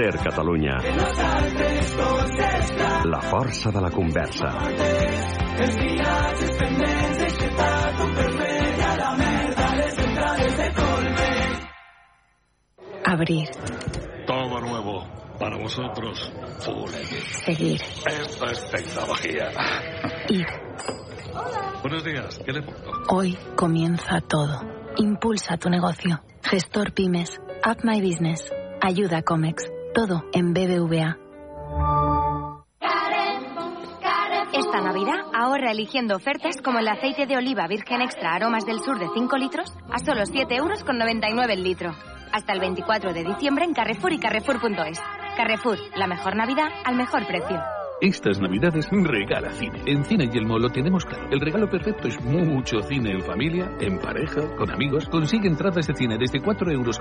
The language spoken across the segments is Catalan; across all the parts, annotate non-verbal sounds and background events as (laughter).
Ser Catalunya. La força de la conversa. Els viatges pendents d'aixetar com vermella la merda, les entrades de colme. Abrir. Todo nuevo. Para vosotros, Seguir. Esto es tecnología. Ir. Buenos días, ¿qué le pongo? Hoy comienza todo. Impulsa tu negocio. Gestor Pymes. Up My Business. Ayuda Comex. Todo en BBVA. Esta Navidad ahorra eligiendo ofertas como el aceite de oliva virgen extra aromas del sur de 5 litros a solo 7 euros con 99 el litro. Hasta el 24 de diciembre en Carrefour y Carrefour.es. Carrefour, la mejor Navidad al mejor precio. Estas navidades regala cine. En Cine y Elmo lo tenemos claro. El regalo perfecto es mucho cine en familia, en pareja, con amigos. Consigue entradas de cine desde 4,90 euros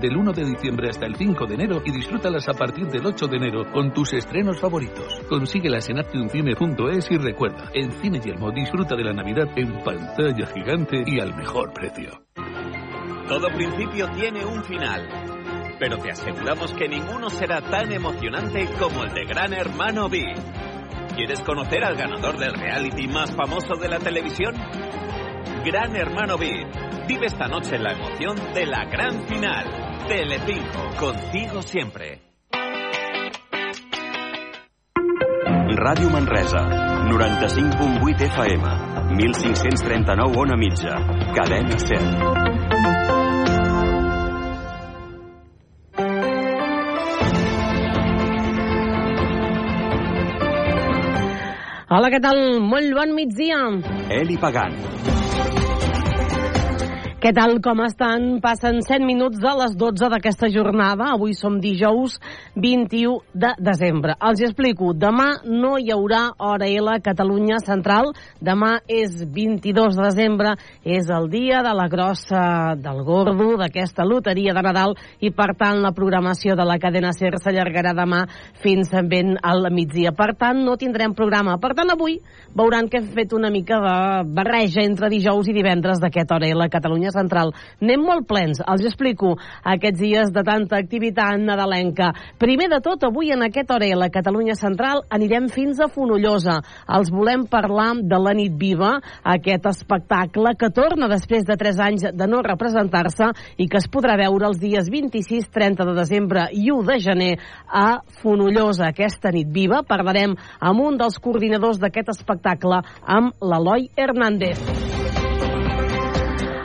del 1 de diciembre hasta el 5 de enero y disfrútalas a partir del 8 de enero con tus estrenos favoritos. Consíguelas en actioncine.es y recuerda, en Cine y Elmo disfruta de la Navidad en pantalla gigante y al mejor precio. Todo principio tiene un final pero te aseguramos que ninguno será tan emocionante como el de Gran Hermano B. ¿Quieres conocer al ganador del reality más famoso de la televisión? Gran Hermano B. Vive esta noche la emoción de la gran final. Telecinco, contigo siempre. Ràdio Manresa, 95.8 FM, 1539 ona mitja, cadena 100. Hola, què tal? Molt bon migdia. Eli Pagant. Què tal, com estan? Passen 7 minuts de les 12 d'aquesta jornada. Avui som dijous 21 de desembre. Els explico. Demà no hi haurà Hora L Catalunya Central. Demà és 22 de desembre. És el dia de la grossa del gordo, d'aquesta loteria de Nadal, i per tant la programació de la cadena SER s'allargarà demà fins ben al migdia. Per tant, no tindrem programa. Per tant, avui veuran que hem fet una mica de barreja entre dijous i divendres d'aquest Hora L Catalunya Central. Anem molt plens, els explico aquests dies de tanta activitat nadalenca. Primer de tot, avui en aquest hora la Catalunya Central anirem fins a Fonollosa. Els volem parlar de la nit viva, aquest espectacle que torna després de 3 anys de no representar-se i que es podrà veure els dies 26, 30 de desembre i 1 de gener a Fonollosa. Aquesta nit viva parlarem amb un dels coordinadors d'aquest espectacle, amb l'Eloi Hernández.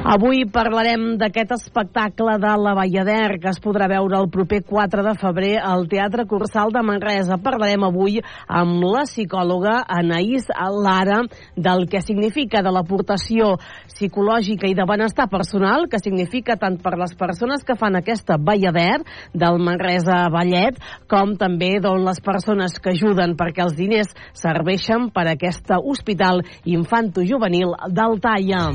Avui parlarem d'aquest espectacle de la Ballader que es podrà veure el proper 4 de febrer al Teatre Cursal de Manresa. Parlarem avui amb la psicòloga Anaïs Lara del que significa de l'aportació psicològica i de benestar personal que significa tant per les persones que fan aquesta Ballader del Manresa Ballet com també doncs, les persones que ajuden perquè els diners serveixen per a aquest hospital infanto-juvenil d'Altaia.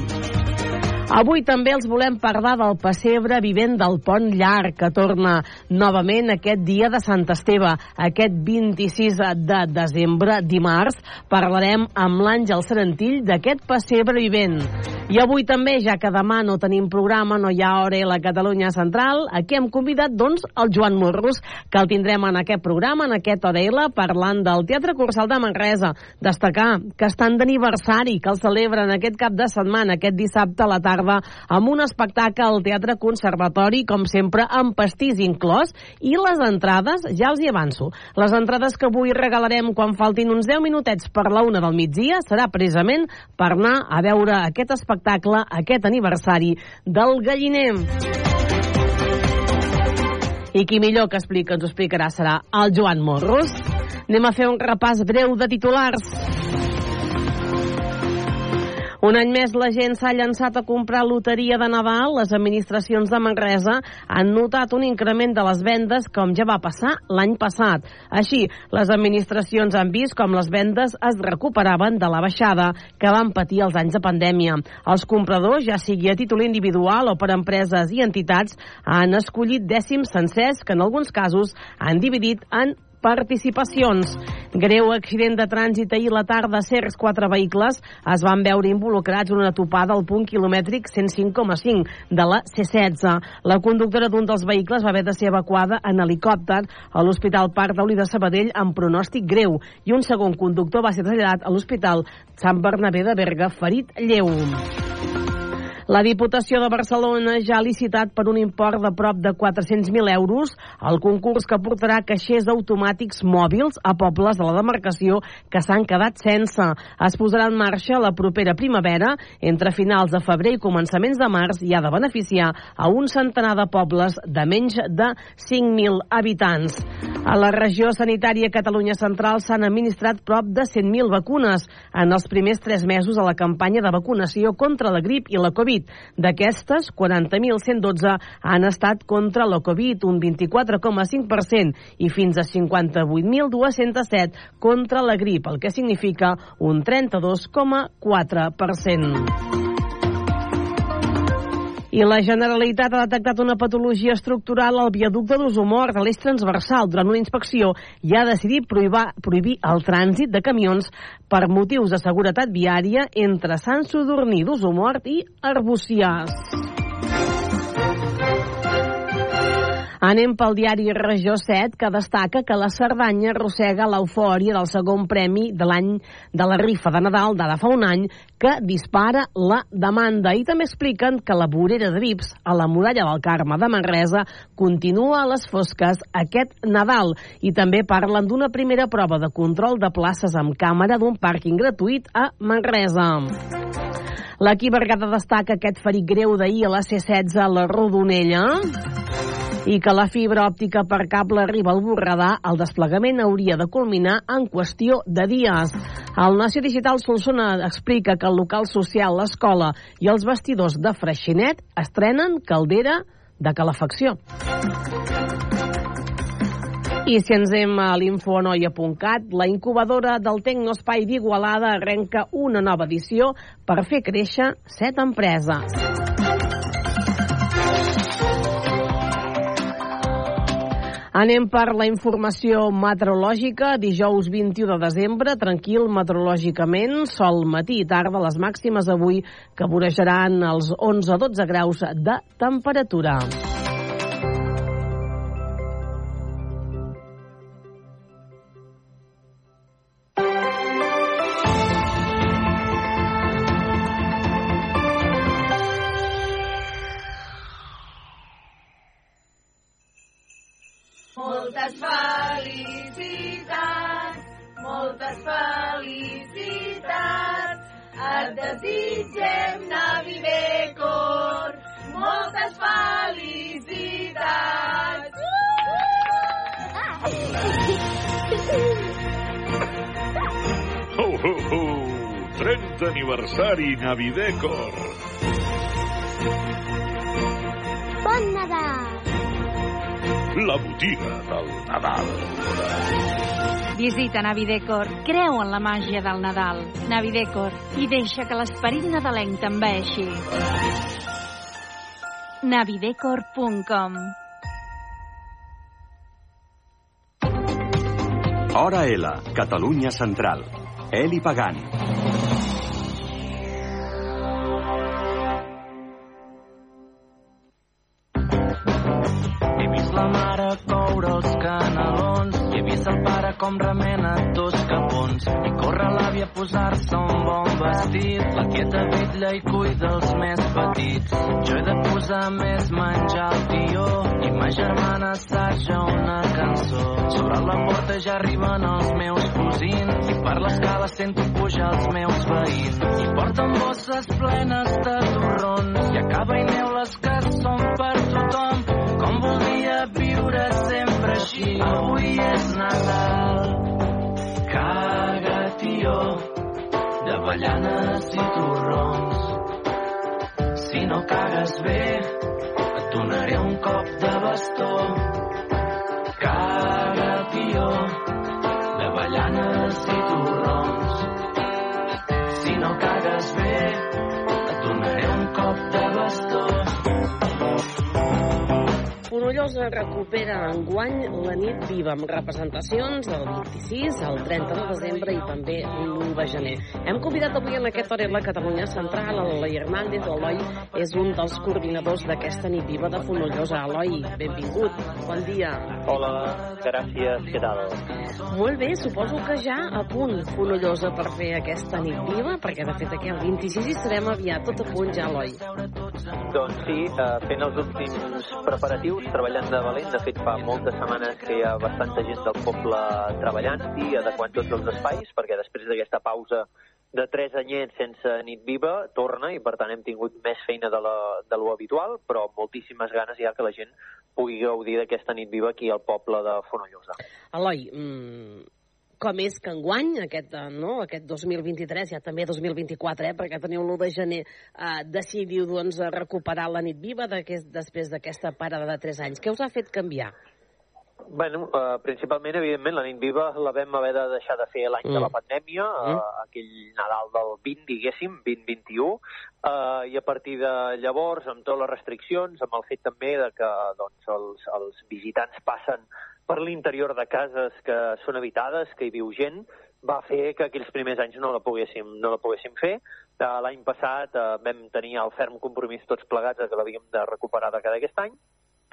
Avui també els volem parlar del pessebre vivent del Pont Llarg, que torna novament aquest dia de Sant Esteve, aquest 26 de desembre, dimarts. Parlarem amb l'Àngel Serentill d'aquest pessebre vivent. I avui també, ja que demà no tenim programa, no hi ha hora a la Catalunya Central, aquí hem convidat, doncs, el Joan Morros, que el tindrem en aquest programa, en aquest Orela, parlant del Teatre Cursal de Manresa. Destacar que estan d'aniversari, que el celebren aquest cap de setmana, aquest dissabte a la tarda tarda amb un espectacle al Teatre Conservatori, com sempre, amb pastís inclòs, i les entrades, ja els hi avanço, les entrades que avui regalarem quan faltin uns 10 minutets per la una del migdia serà precisament per anar a veure aquest espectacle, aquest aniversari del Galliner. I qui millor que explica, ens ho explicarà serà el Joan Morros. Anem a fer un repàs breu de titulars. Un any més la gent s'ha llançat a comprar loteria de Nadal. Les administracions de Manresa han notat un increment de les vendes com ja va passar l'any passat. Així, les administracions han vist com les vendes es recuperaven de la baixada que van patir els anys de pandèmia. Els compradors, ja sigui a títol individual o per empreses i entitats, han escollit dècims sencers que en alguns casos han dividit en participacions. Greu accident de trànsit ahir la tarda a Cercs. Quatre vehicles es van veure involucrats en una topada al punt quilomètric 105,5 de la C-16. La conductora d'un dels vehicles va haver de ser evacuada en helicòpter a l'Hospital Parc d'Auli de Sabadell amb pronòstic greu i un segon conductor va ser traslladat a l'Hospital Sant Bernabé de Berga ferit lleu. La Diputació de Barcelona ja ha licitat per un import de prop de 400.000 euros el concurs que portarà caixers automàtics mòbils a pobles de la demarcació que s'han quedat sense. Es posarà en marxa la propera primavera entre finals de febrer i començaments de març i ha de beneficiar a un centenar de pobles de menys de 5.000 habitants. A la regió sanitària Catalunya Central s'han administrat prop de 100.000 vacunes en els primers tres mesos a la campanya de vacunació contra la grip i la Covid. D'aquestes, 40.112 han estat contra la Covid, un 24,5%, i fins a 58.207 contra la grip, el que significa un 32,4%. I la Generalitat ha detectat una patologia estructural al viaducte d'Osomort, a l'eix transversal. Durant una inspecció i ha decidit prohibir, prohibir el trànsit de camions per motius de seguretat viària entre Sant Sudorní d'Osomort i Arbúcies. Anem pel diari Regió 7, que destaca que la Cerdanya arrossega l'eufòria del segon premi de l'any de la rifa de Nadal d'ara fa un any, que dispara la demanda. I també expliquen que la vorera de Vips a la muralla del Carme de Manresa continua a les fosques aquest Nadal. I també parlen d'una primera prova de control de places amb càmera d'un pàrquing gratuït a Manresa. L'equip Bergada destaca aquest ferit greu d'ahir a la C-16 a la Rodonella i que la fibra òptica per cable arriba al Borredà, el desplegament hauria de culminar en qüestió de dies. El Nació Digital Solsona explica que el local social, l'escola i els vestidors de Freixinet estrenen caldera de calefacció. I si ens hem a l'infonoia.cat, la incubadora del Tecnospai d'Igualada arrenca una nova edició per fer créixer set empreses. Anem per la informació meteorològica. Dijous 21 de desembre, tranquil meteorològicament, sol matí i tarda, les màximes avui que vorejaran els 11-12 graus de temperatura. Aniversari Navidecor. Bon Nadal! La botiga del Nadal. Visita Navidecor, creu en la màgia del Nadal. Navidecor, i deixa que l'esperit nadalenc t'enveixi. navidecor.com Hora L, Catalunya Central. Eli Pagant. Com remena dos capons. I corre l'àvia a posar-se un bon vestit. La tieta vetlla i cuida els més petits. Jo he de posar més menjar al tió. I ma germana assaja una cançó. Sobre la porta ja arriben els meus cosins. I per l'escala sento pujar els meus veïns. I porten bosses plenes de torrons. I a cava i neu les que així. Avui és Nadal, caga, tió, d'avellanes i torrons. Si no cagues bé, et donaré un cop de bastó. Fonollosa recupera enguany la nit viva amb representacions del 26 al 30 de desembre i també l'1 de gener. Hem convidat avui en aquest hora la Catalunya Central, l'Eloi Hernández. L'Eloi és un dels coordinadors d'aquesta nit viva de Fonollosa. Eloi, benvingut. Bon dia. Hola, gràcies. Què tal? Molt bé, suposo que ja a punt Fonollosa per fer aquesta nit viva, perquè de fet aquí el 26 hi estarem aviat tot a punt ja, Eloi. Doncs sí, eh, fent els últims preparatius, treballant de valent. De fet, fa moltes setmanes que hi ha bastanta gent del poble treballant-hi, adequant tots els espais, perquè després d'aquesta pausa de tres anyets sense nit viva torna i per tant hem tingut més feina de, la, de lo habitual però moltíssimes ganes ja que la gent pugui gaudir d'aquesta nit viva aquí al poble de Fonollosa. Eloi, mmm, com és que enguany, aquest, eh, no, aquest 2023, ja també 2024, eh, perquè teniu l'1 de gener, eh, decidiu doncs, recuperar la nit viva després d'aquesta parada de 3 anys. Què us ha fet canviar? Bueno, uh, principalment, evidentment, la nit viva la vam haver de deixar de fer l'any mm. de la pandèmia, mm. uh, aquell Nadal del 20, diguéssim, 2021, uh, i a partir de llavors, amb totes les restriccions, amb el fet també de que doncs, els, els visitants passen per l'interior de cases que són habitades, que hi viu gent, va fer que aquells primers anys no la poguéssim, no la poguéssim fer. Uh, L'any passat uh, vam tenir el ferm compromís tots plegats que l'havíem de recuperar de cada aquest any,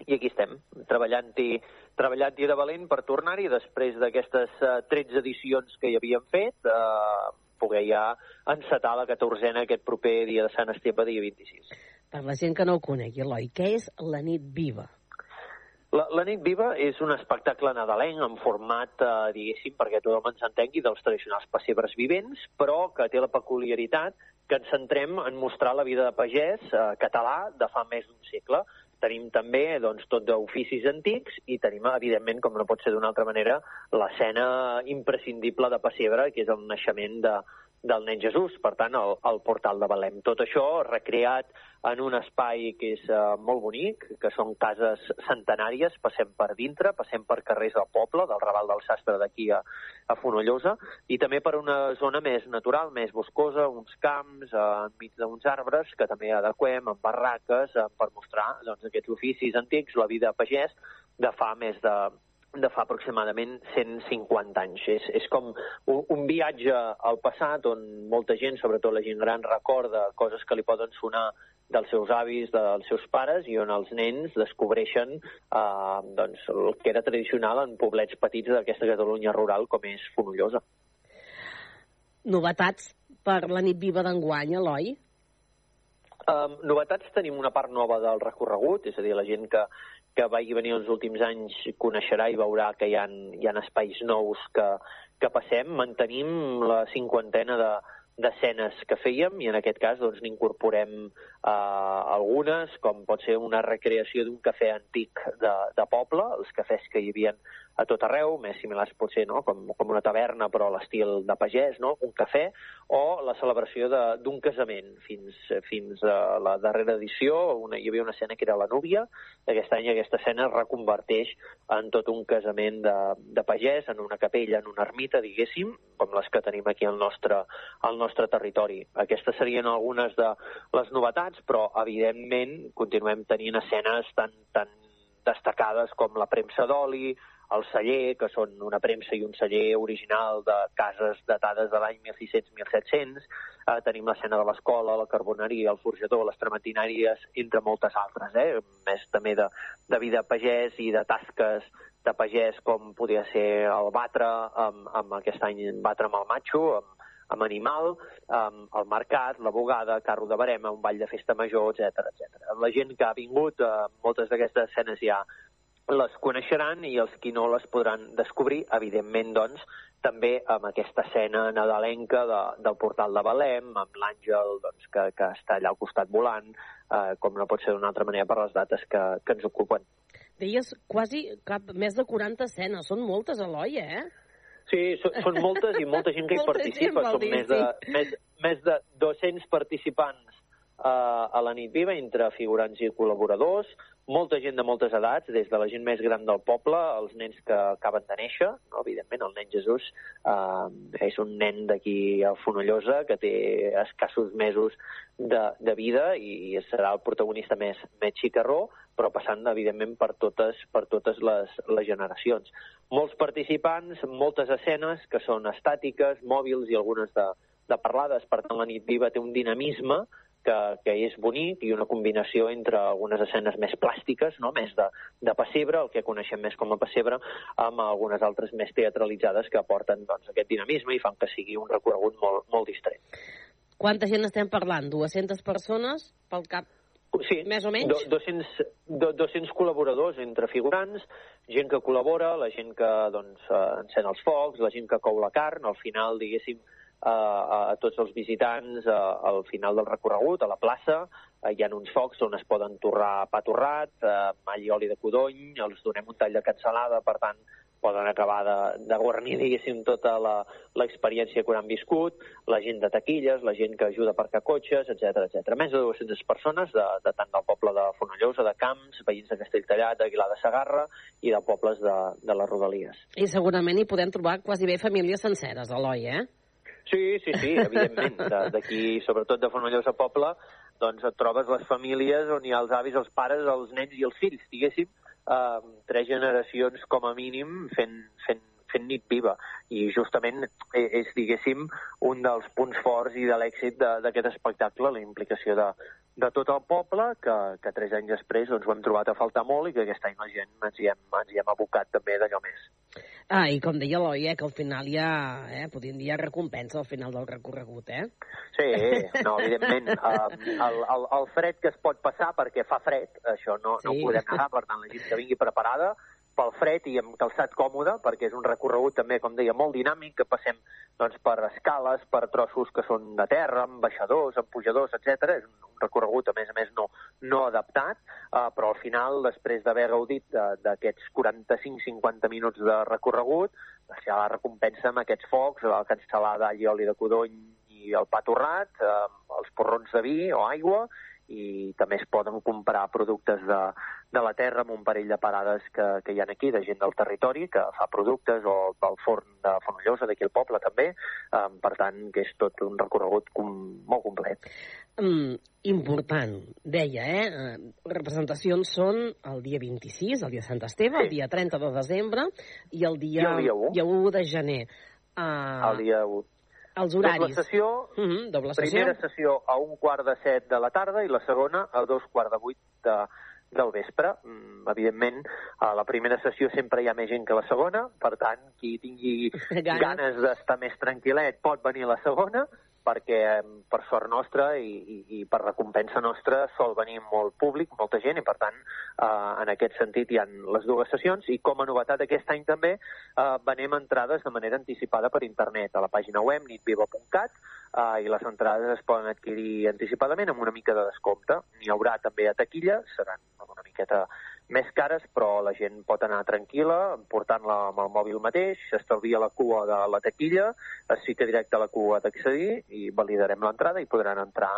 i aquí estem, treballant-hi treballant de valent per tornar-hi després d'aquestes uh, 13 edicions que hi havíem fet, uh, poder ja encetar la catorzena aquest proper dia de Sant Esteve, dia 26. Per la gent que no ho conegui, Eloi, què és la nit viva? La, la nit viva és un espectacle nadalenc en format, eh, diguéssim, perquè tothom ens entengui, dels tradicionals pessebres vivents, però que té la peculiaritat que ens centrem en mostrar la vida de pagès eh, català de fa més d'un segle. Tenim també doncs, tot d'oficis antics i tenim, evidentment, com no pot ser d'una altra manera, l'escena imprescindible de Pessebre, que és el naixement de, del nen Jesús, per tant, el, el portal de Belém. Tot això recreat en un espai que és uh, molt bonic, que són cases centenàries, passem per dintre, passem per carrers del poble, del Raval del Sastre d'aquí a, a Fonollosa, i també per una zona més natural, més boscosa, uns camps, uh, enmig d'uns arbres, que també adequem amb barraques uh, per mostrar doncs, aquests oficis antics, la vida pagès, de fa més de, de fa aproximadament 150 anys. És, és com un, un viatge al passat on molta gent, sobretot la gent gran, recorda coses que li poden sonar dels seus avis, dels seus pares, i on els nens descobreixen eh, doncs, el que era tradicional en poblets petits d'aquesta Catalunya rural com és Fonollosa. Novetats per la nit viva d'enguany, Eloi? Um, novetats tenim una part nova del recorregut, és a dir, la gent que, que vagi venir els últims anys coneixerà i veurà que hi ha, hi ha espais nous que, que passem. Mantenim la cinquantena de, d'escenes que fèiem i en aquest cas doncs n'incorporem eh, algunes, com pot ser una recreació d'un cafè antic de, de poble, els cafès que hi havia a tot arreu, més similars potser no? com, com una taverna però a l'estil de pagès, no? un cafè, o la celebració d'un casament. Fins, fins a la darrera edició una, hi havia una escena que era la núvia, aquest any aquesta escena es reconverteix en tot un casament de, de pagès, en una capella, en una ermita, diguéssim, com les que tenim aquí al nostre, al nostre territori. Aquestes serien algunes de les novetats, però evidentment continuem tenint escenes tan, tan destacades com la premsa d'oli, el celler, que són una premsa i un celler original de cases datades de l'any 1600-1700, eh, tenim l'escena de l'escola, la carboneria, el forjador, les trementinàries, entre moltes altres, eh? més també de, de vida pagès i de tasques de pagès com podia ser el batre, amb, amb aquest any batre amb el matxo, amb, amb animal, amb el mercat, la bugada, carro de barema, un ball de festa major, etc etc. La gent que ha vingut, eh, moltes d'aquestes escenes ja les coneixeran i els qui no les podran descobrir, evidentment, doncs, també amb aquesta escena nadalenca de, del portal de Belém, amb l'àngel doncs, que, que està allà al costat volant, eh, com no pot ser d'una altra manera per les dates que, que ens ocupen. Deies quasi cap, més de 40 escenes, són moltes, Eloi, eh? Sí, són, són moltes i molta gent que hi (laughs) participa, són més, de, sí. més, més de 200 participants uh, a la nit viva entre figurants i col·laboradors, molta gent de moltes edats, des de la gent més gran del poble, els nens que acaben de néixer, no? evidentment el nen Jesús eh, és un nen d'aquí a Fonollosa que té escassos mesos de, de vida i serà el protagonista més, més xicarró, però passant, evidentment, per totes, per totes les, les generacions. Molts participants, moltes escenes que són estàtiques, mòbils i algunes de, de parlades. Per tant, la nit viva té un dinamisme que, que és bonic i una combinació entre algunes escenes més plàstiques, no? més de, de pessebre, el que coneixem més com a pessebre, amb algunes altres més teatralitzades que aporten doncs, aquest dinamisme i fan que sigui un recorregut molt, molt distret. Quanta gent estem parlant? 200 persones pel cap? Sí, més o menys? Do, 200, do, 200 col·laboradors entre figurants, gent que col·labora, la gent que doncs, encén els focs, la gent que cou la carn, al final, diguéssim, a, a tots els visitants a, al final del recorregut, a la plaça. Hi ha uns focs on es poden torrar pa torrat, eh, mall i oli de codony, els donem un tall de cansalada, per tant, poden acabar de, de guarnir, diguéssim, tota l'experiència que han viscut, la gent de taquilles, la gent que ajuda a aparcar cotxes, etc etc. Més de 200 persones, de, de tant del poble de Fonollosa, de Camps, veïns de Castelltallat, d'Aguilar de Sagarra i de pobles de, de les Rodalies. I segurament hi podem trobar quasi bé famílies senceres, Eloi, eh? Sí, sí, sí, evidentment. D'aquí, sobretot de Fonollosa Poble, doncs et trobes les famílies on hi ha els avis, els pares, els nens i els fills, diguéssim, eh, tres generacions com a mínim fent, fent, fent nit viva. I justament és, diguéssim, un dels punts forts i de l'èxit d'aquest espectacle, la implicació de, de tot el poble, que, que tres anys després doncs, ho hem trobat a faltar molt i que aquest any la gent ens hi hem, ens hi hem abocat també d'allò més. Ah, i com deia l'Oi, eh, que al final hi ha, eh, podríem dir, recompensa al final del recorregut, eh? Sí, no, evidentment. Uh, (laughs) el, el, el fred que es pot passar perquè fa fred, això no, sí. no ho podem negar, per tant, la gent que vingui preparada, pel fred i amb calçat còmode, perquè és un recorregut també, com deia, molt dinàmic, que passem doncs, per escales, per trossos que són de terra, amb baixadors, amb pujadors, etc. És un recorregut, a més a més, no, no adaptat, eh, però al final, després d'haver gaudit d'aquests 45-50 minuts de recorregut, hi ha la recompensa amb aquests focs, la cansalada i oli de codony i el pa torrat, eh, els porrons de vi o aigua, i també es poden comprar productes de, de la terra amb un parell de parades que, que hi ha aquí, de gent del territori que fa productes, o del forn de Fonollosa, d'aquí al poble també, um, per tant, que és tot un recorregut com, molt complet. Mm, important, deia, eh? eh? Representacions són el dia 26, el dia de Sant Esteve, sí. el dia 30 de desembre i el dia, I el dia 1. dia 1 de gener. Uh, el dia 1 els horaris. Doble sessió, uh -huh, doble sessió. primera sessió a un quart de set de la tarda i la segona a dos quarts de vuit de, del vespre. Mm, evidentment, a la primera sessió sempre hi ha més gent que la segona, per tant, qui tingui ganes, ganes d'estar més tranquil·let pot venir a la segona, perquè per sort nostra i, i, i per recompensa nostra sol venir molt públic, molta gent, i per tant, eh, en aquest sentit hi han les dues sessions, i com a novetat aquest any també eh, venem entrades de manera anticipada per internet, a la pàgina web nitviva.cat, eh, i les entrades es poden adquirir anticipadament amb una mica de descompte. N'hi haurà també a taquilla, seran una miqueta més cares, però la gent pot anar tranquil·la, portant-la amb el mòbil mateix, s'estalvia la cua de la taquilla, es fica directe a la cua d'accedir i validarem l'entrada i podran entrar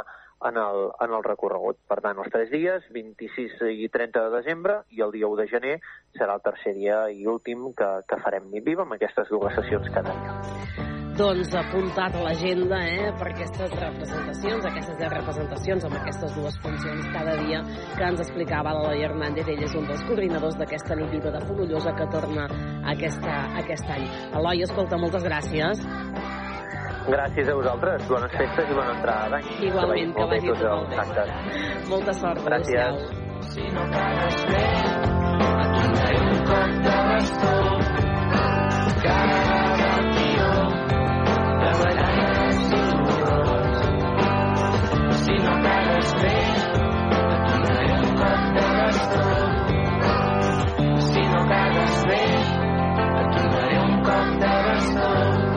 en el, en el recorregut. Per tant, els tres dies, 26 i 30 de desembre, i el dia 1 de gener serà el tercer dia i últim que, que farem nit viva amb aquestes dues sessions cada dia doncs, apuntat a l'agenda eh, per aquestes representacions, aquestes 10 representacions amb aquestes dues funcions cada dia que ens explicava l'Eloi Hernández. Ell és un dels coordinadors d'aquesta nit viva de Fonollosa que torna aquesta, aquest any. Eloi, escolta, moltes gràcies. Gràcies a vosaltres. Bones festes i bona entrada d'any. Igualment, que vagi tot molt bé. Molta sort. Gràcies. Si no cagues bé, et donaré un cop de bastó. Si no cagues bé, et donaré un cop de bastó.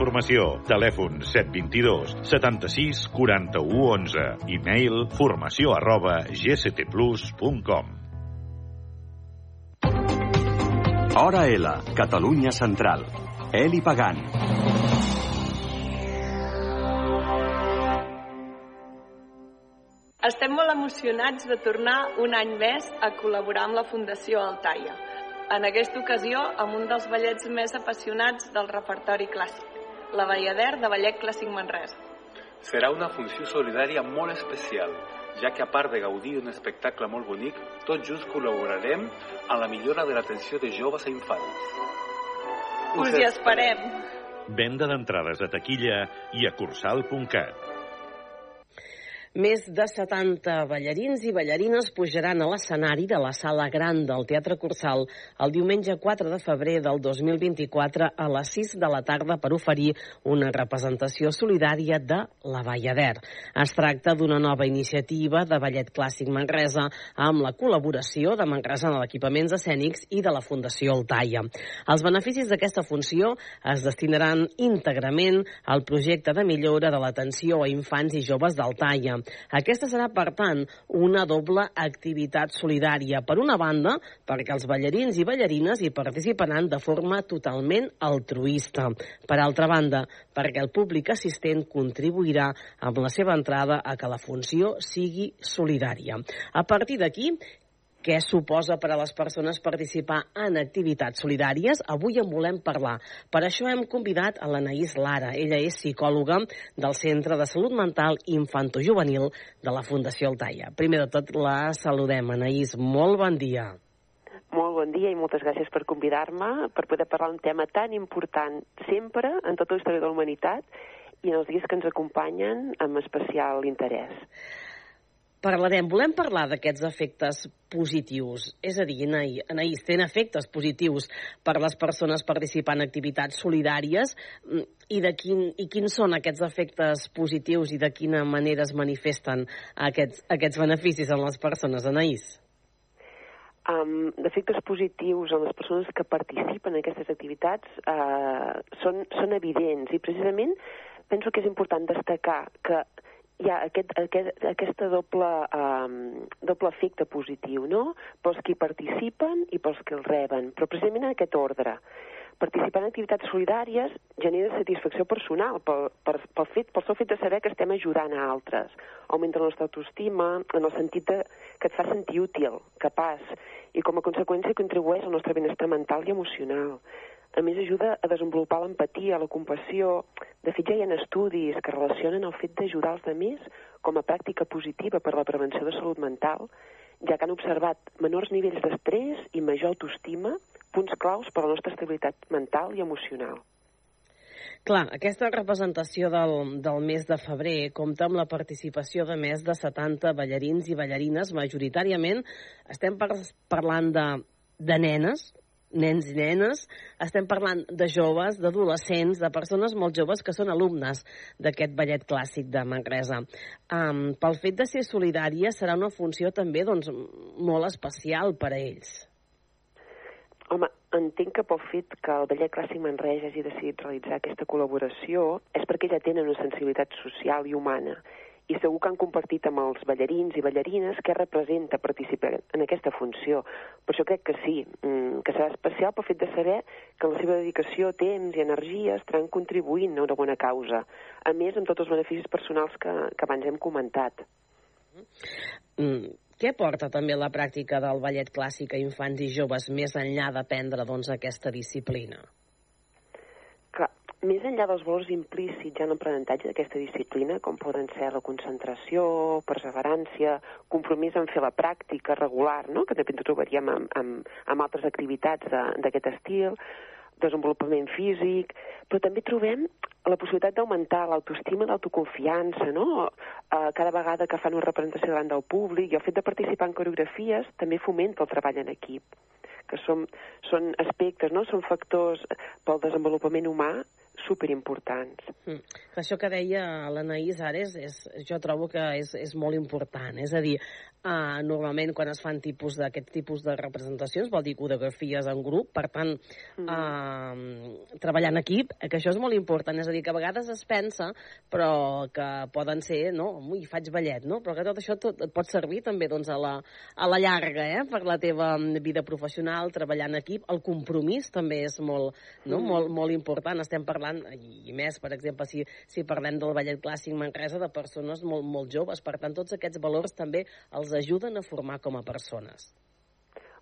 Formació. Telèfon 722 76 41 11. E-mail formació arroba gctplus.com. Hora L, Catalunya Central. Eli Pagant. Estem molt emocionats de tornar un any més a col·laborar amb la Fundació Altaia. En aquesta ocasió, amb un dels ballets més apassionats del repertori clàssic, la Ballader de Ballet Clàssic Manresa. Serà una funció solidària molt especial, ja que a part de gaudir d'un espectacle molt bonic, tots junts col·laborarem a la millora de l'atenció de joves i infants. Us hi esperem! Venda d'entrades a taquilla i a cursal.cat. Més de 70 ballarins i ballarines pujaran a l'escenari de la sala gran del Teatre Cursal el diumenge 4 de febrer del 2024 a les 6 de la tarda per oferir una representació solidària de la Ballader. Es tracta d'una nova iniciativa de ballet clàssic Manresa amb la col·laboració de Manresa en l'equipaments escènics i de la Fundació Altaia. Els beneficis d'aquesta funció es destinaran íntegrament al projecte de millora de l'atenció a infants i joves d'Altaia. Aquesta serà, per tant, una doble activitat solidària. Per una banda, perquè els ballarins i ballarines hi participaran de forma totalment altruista. Per altra banda, perquè el públic assistent contribuirà amb la seva entrada a que la funció sigui solidària. A partir d'aquí, què suposa per a les persones participar en activitats solidàries. Avui en volem parlar. Per això hem convidat a l'Anaïs Lara. Ella és psicòloga del Centre de Salut Mental Infantojuvenil de la Fundació Altaia. Primer de tot, la saludem. Anaïs, molt bon dia. Molt bon dia i moltes gràcies per convidar-me per poder parlar un tema tan important sempre en tota la història de la humanitat i en els dies que ens acompanyen amb especial interès parlarem, volem parlar d'aquests efectes positius, és a dir, Anaïs, tenen efectes positius per les persones participant en activitats solidàries. Mm, i, de quin, i quins són aquests efectes positius i de quina manera es manifesten aquests, aquests beneficis en les persones, Anaïs? Um, d'efectes positius en les persones que participen en aquestes activitats uh, són, són evidents. I precisament penso que és important destacar que hi ha aquest, aquest, aquesta doble, um, doble efecte positiu, no?, pels qui participen i pels que el reben, però precisament en aquest ordre. Participar en activitats solidàries genera satisfacció personal pel, per, pel, fet, pel seu fet de saber que estem ajudant a altres. Augmenta la nostra autoestima en el sentit de, que et fa sentir útil, capaç, i com a conseqüència contribueix al nostre benestar mental i emocional. A més, ajuda a desenvolupar l'empatia, la compassió. De fet, ja hi ha estudis que relacionen el fet d'ajudar els altres com a pràctica positiva per la prevenció de salut mental, ja que han observat menors nivells d'estrès i major autoestima, punts claus per a la nostra estabilitat mental i emocional. Clar, aquesta representació del, del mes de febrer compta amb la participació de més de 70 ballarins i ballarines, majoritàriament estem par parlant de, de nenes, nens i nenes, estem parlant de joves, d'adolescents, de persones molt joves que són alumnes d'aquest ballet clàssic de Manresa. Um, pel fet de ser solidària serà una funció també doncs, molt especial per a ells. Home, entenc que pel fet que el Ballet Clàssic Manresa hagi decidit realitzar aquesta col·laboració és perquè ja tenen una sensibilitat social i humana i segur que han compartit amb els ballarins i ballarines què representa participar en aquesta funció. Per això crec que sí, mm, que serà especial pel fet de saber que la seva dedicació, temps i energia estaran contribuint a una bona causa, a més amb tots els beneficis personals que, que abans hem comentat. Mm. Què porta també la pràctica del ballet clàssic a infants i joves més enllà d'aprendre doncs, aquesta disciplina? Més enllà dels valors implícits ja en l'aprenentatge d'aquesta disciplina, com poden ser la concentració, perseverància, compromís en fer la pràctica regular, no? que també ens trobaríem amb, amb, amb altres activitats d'aquest estil, desenvolupament físic, però també trobem la possibilitat d'augmentar l'autoestima, l'autoconfiança, no? Uh, cada vegada que fan una representació davant del públic i el fet de participar en coreografies també fomenta el treball en equip que són, són aspectes, no? són factors pel desenvolupament humà superimportants. Mm. Això que deia l'Anaïs ara és, és, jo trobo que és, és molt important. És a dir, uh, normalment quan es fan tipus d'aquest tipus de representacions vol dir coreografies en grup, per tant, mm. uh, treballar en equip, que això és molt important. És a dir, que a vegades es pensa, però que poden ser, no, ui, faig ballet, no? Però que tot això tot, et pot servir també doncs, a, la, a la llarga, eh? per la teva vida professional, treballar en equip. El compromís també és molt, no? mm. molt, molt important. Estem parlant, i més, per exemple, si, si parlem del ballet clàssic Manresa, de persones molt, molt joves. Per tant, tots aquests valors també els ajuden a formar com a persones.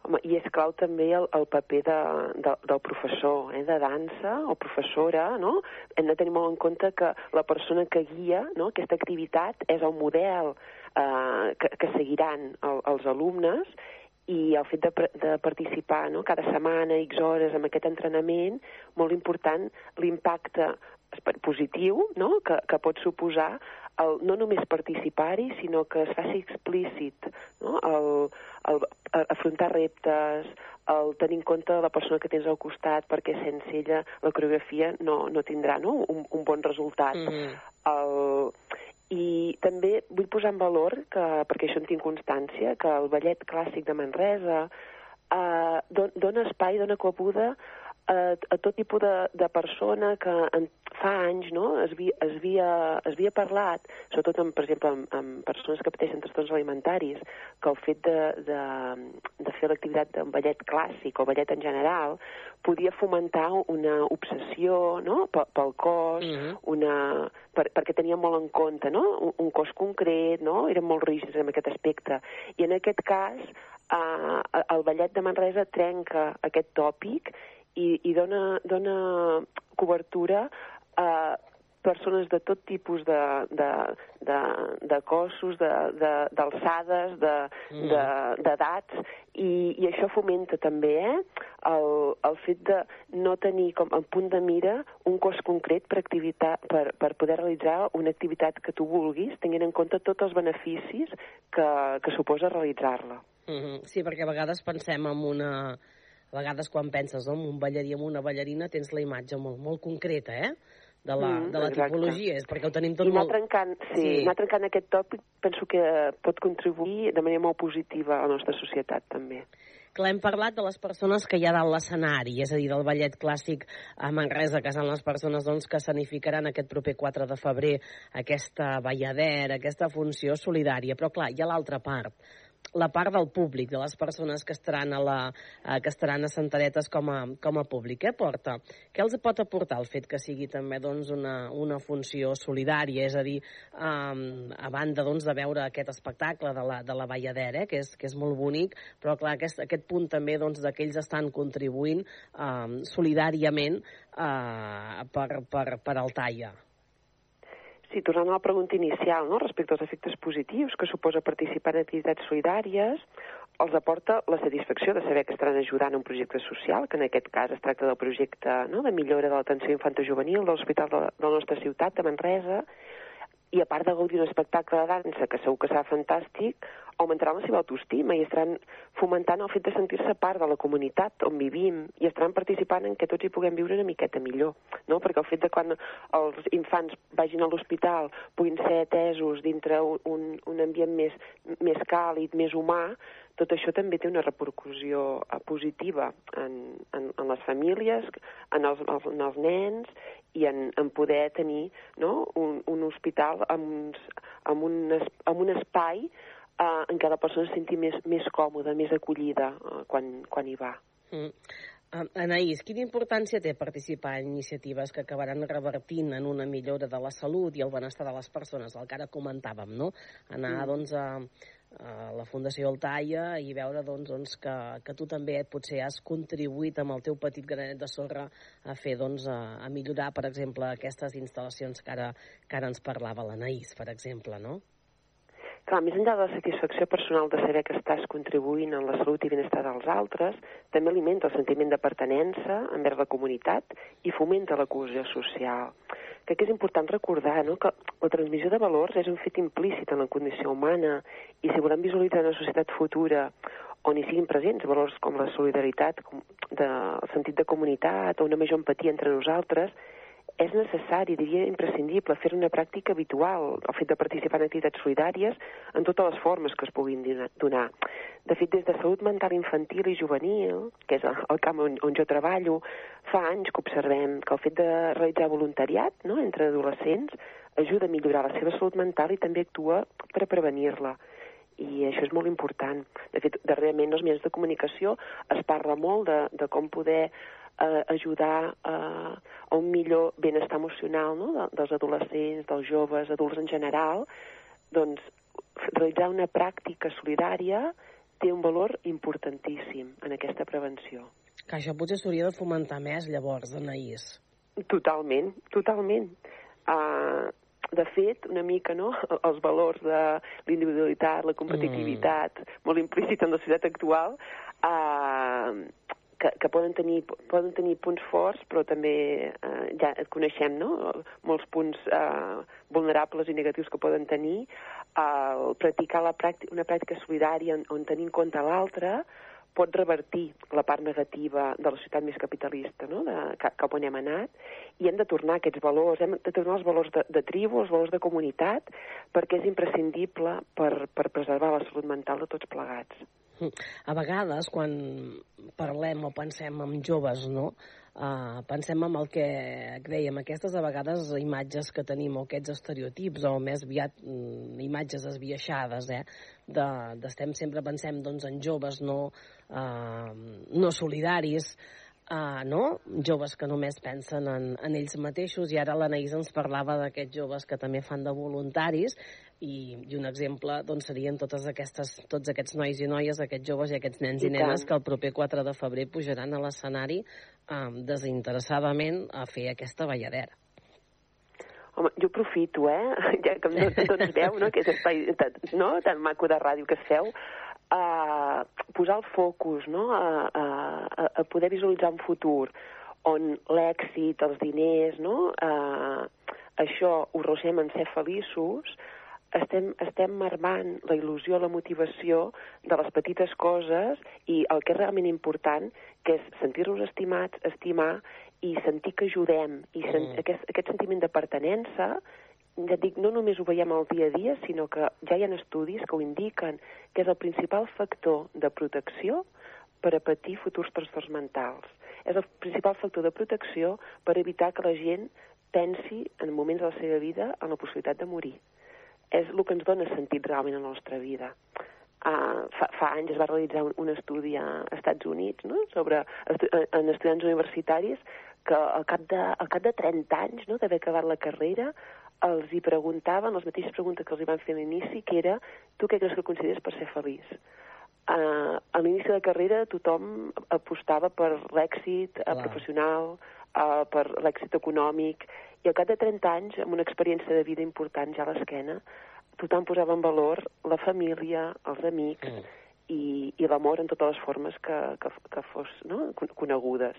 Home, i és clau també el, el paper de, de, del professor eh, de dansa o professora, no? Hem de tenir molt en compte que la persona que guia no, aquesta activitat és el model eh, que, que seguiran el, els alumnes i el fet de, de participar no, cada setmana, X hores, amb aquest entrenament, molt important l'impacte positiu no, que, que pot suposar el, no només participar-hi, sinó que es faci explícit no? el, el, el afrontar reptes, el tenir en compte la persona que tens al costat, perquè sense ella la coreografia no, no tindrà no? Un, un bon resultat. Mm -hmm. el, i també vull posar en valor, que, perquè això en tinc constància, que el ballet clàssic de Manresa eh, don, dona espai, dona cobuda a, a tot tipus de, de persona que en, fa anys no, es, vi, es, havia, es havia parlat, sobretot, amb, per exemple, amb, amb persones que pateixen trastorns alimentaris, que el fet de, de, de fer l'activitat d'un ballet clàssic o ballet en general podia fomentar una obsessió no, pel, pel cos, mm -hmm. una, per, perquè tenia molt en compte no, un, un cos concret, no, eren molt rígids en aquest aspecte. I en aquest cas, eh, el ballet de Manresa trenca aquest tòpic i, i dona, dona cobertura a persones de tot tipus de, de, de, de cossos, d'alçades, d'edats, de, mm. i, i això fomenta també eh, el, el fet de no tenir com a punt de mira un cos concret per, activitat, per, per poder realitzar una activitat que tu vulguis, tenint en compte tots els beneficis que, que suposa realitzar-la. Mm -hmm. Sí, perquè a vegades pensem en una a vegades quan penses en un ballarí amb una ballarina tens la imatge molt, molt concreta, eh? de la, mm, de la tipologia, és perquè ho tenim tot I molt... trencant, sí, sí. anar trencant aquest tòpic penso que pot contribuir de manera molt positiva a la nostra societat també. Clar, hem parlat de les persones que hi ha dalt l'escenari, és a dir, del ballet clàssic a Manresa, que són les persones doncs, que sanificaran aquest proper 4 de febrer aquesta balladera, aquesta funció solidària. Però clar, hi ha l'altra part, la part del públic, de les persones que estaran a, la, eh, que estaran a Santaretes com a, com a públic. Què porta? Què els pot aportar el fet que sigui també doncs, una, una funció solidària? És a dir, um, a banda doncs, de veure aquest espectacle de la, de la Valladera, eh, que, és, que és molt bonic, però clar, aquest, aquest punt també doncs, que ells estan contribuint um, solidàriament uh, per, per, per al Taia. Sí, tornant a la pregunta inicial, no? respecte als efectes positius que suposa participar en activitats solidàries, els aporta la satisfacció de saber que estaran ajudant un projecte social, que en aquest cas es tracta del projecte no? de millora de l'atenció infantojuvenil de l'Hospital de, de la nostra ciutat, de Manresa, i a part de gaudir d'un espectacle de dansa, que segur que serà fantàstic, augmentaran la seva autoestima i estaran fomentant el fet de sentir-se part de la comunitat on vivim i estaran participant en que tots hi puguem viure una miqueta millor, no? Perquè el fet de quan els infants vagin a l'hospital puguin ser atesos dintre un, un ambient més, més càlid, més humà, tot això també té una repercussió eh, positiva en, en, en les famílies, en els, en els nens i en, en poder tenir no, un, un hospital amb, amb, un, amb un espai eh, en què la persona es senti més, més còmoda, més acollida eh, quan, quan hi va. Mm. Anaïs, quina importància té participar en iniciatives que acabaran revertint en una millora de la salut i el benestar de les persones, el que ara comentàvem, no? Anar, mm. doncs, a, la Fundació Altaia i veure doncs, doncs, que, que tu també potser has contribuït amb el teu petit granet de sorra a fer doncs, a, a millorar, per exemple, aquestes instal·lacions que ara, que ara ens parlava l'Anaïs, per exemple, no? Clar, més enllà de la satisfacció personal de saber que estàs contribuint en la salut i benestar dels altres, també alimenta el sentiment de pertenença envers la comunitat i fomenta la cohesió social. Crec que és important recordar no, que la transmissió de valors és un fet implícit en la condició humana i si volem visualitzar una societat futura on hi siguin presents valors com la solidaritat, com de, el sentit de comunitat o una major empatia entre nosaltres, és necessari, diria imprescindible, fer una pràctica habitual, el fet de participar en activitats solidàries en totes les formes que es puguin donar. De fet, des de salut mental infantil i juvenil, que és el camp on, on jo treballo, fa anys que observem que el fet de realitzar voluntariat no, entre adolescents ajuda a millorar la seva salut mental i també actua per prevenir-la i això és molt important. De fet, darrerament els mitjans de comunicació es parla molt de, de com poder eh, ajudar eh, a un millor benestar emocional no? de, dels adolescents, dels joves, adults en general, doncs realitzar una pràctica solidària té un valor importantíssim en aquesta prevenció. Que això potser s'hauria de fomentar més, llavors, Anaïs. Totalment, totalment. Uh, de fet, una mica, no?, (laughs) els valors de l'individualitat, la competitivitat, mm. molt implícit en la societat actual, uh, que, que poden, tenir, poden tenir punts forts, però també eh, ja et coneixem, no?, molts punts eh, vulnerables i negatius que poden tenir. Eh, practicar la pràctica, una pràctica solidària on, on tenir en compte l'altre pot revertir la part negativa de la societat més capitalista, no?, de, cap on hem anat, i hem de tornar aquests valors, hem de tornar els valors de, de tribu, els valors de comunitat, perquè és imprescindible per, per preservar la salut mental de tots plegats. A vegades, quan parlem o pensem en joves, no?, uh, pensem en el que dèiem, aquestes a vegades imatges que tenim, o aquests estereotips, o més aviat mm, imatges esbiaixades, eh? De, de sempre pensem doncs, en joves no, uh, no solidaris, uh, no? joves que només pensen en, en ells mateixos, i ara l'Anaïs ens parlava d'aquests joves que també fan de voluntaris, i, i un exemple doncs, serien totes aquestes, tots aquests nois i noies, aquests joves i aquests nens i, i nenes que el proper 4 de febrer pujaran a l'escenari um, desinteressadament a fer aquesta balladera. Home, jo aprofito, eh? (laughs) Ja que no tots veu, no?, que és espai no? tan maco de ràdio que es feu, a posar el focus, no?, a, a, a poder visualitzar un futur on l'èxit, els diners, no?, a, això ho rosem en ser feliços, estem, estem marmant la il·lusió, la motivació de les petites coses i el que és realment important, que és sentir-nos estimats, estimar i sentir que ajudem. I sen mm. aquest, aquest sentiment de pertenença ja dic, no només ho veiem al dia a dia, sinó que ja hi ha estudis que ho indiquen, que és el principal factor de protecció per a patir futurs trastorns mentals. És el principal factor de protecció per evitar que la gent pensi en moments de la seva vida en la possibilitat de morir. És el que ens dona sentit realment a la nostra vida. Uh, fa, fa anys es va realitzar un, un estudi a Estats Units no? sobre estu en estudiants universitaris que al cap de, al cap de 30 anys no, d'haver acabat la carrera els hi preguntaven les mateixes preguntes que els hi van fer a l'inici, que era tu què creus que consideres per ser feliç? Uh, a l'inici de carrera tothom apostava per l'èxit uh, professional, uh, per l'èxit econòmic, i al cap de 30 anys, amb una experiència de vida important ja a l'esquena, tothom posava en valor la família, els amics mm. i, i l'amor en totes les formes que, que, que fos no? conegudes.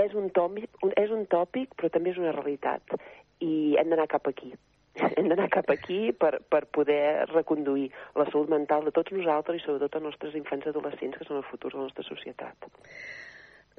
És un, tòpic, un, és un tòpic, però també és una realitat i hem d'anar cap aquí. (laughs) Hem d'anar cap aquí per, per poder reconduir la salut mental de tots nosaltres i sobretot els nostres infants i adolescents, que són el futur de la nostra societat.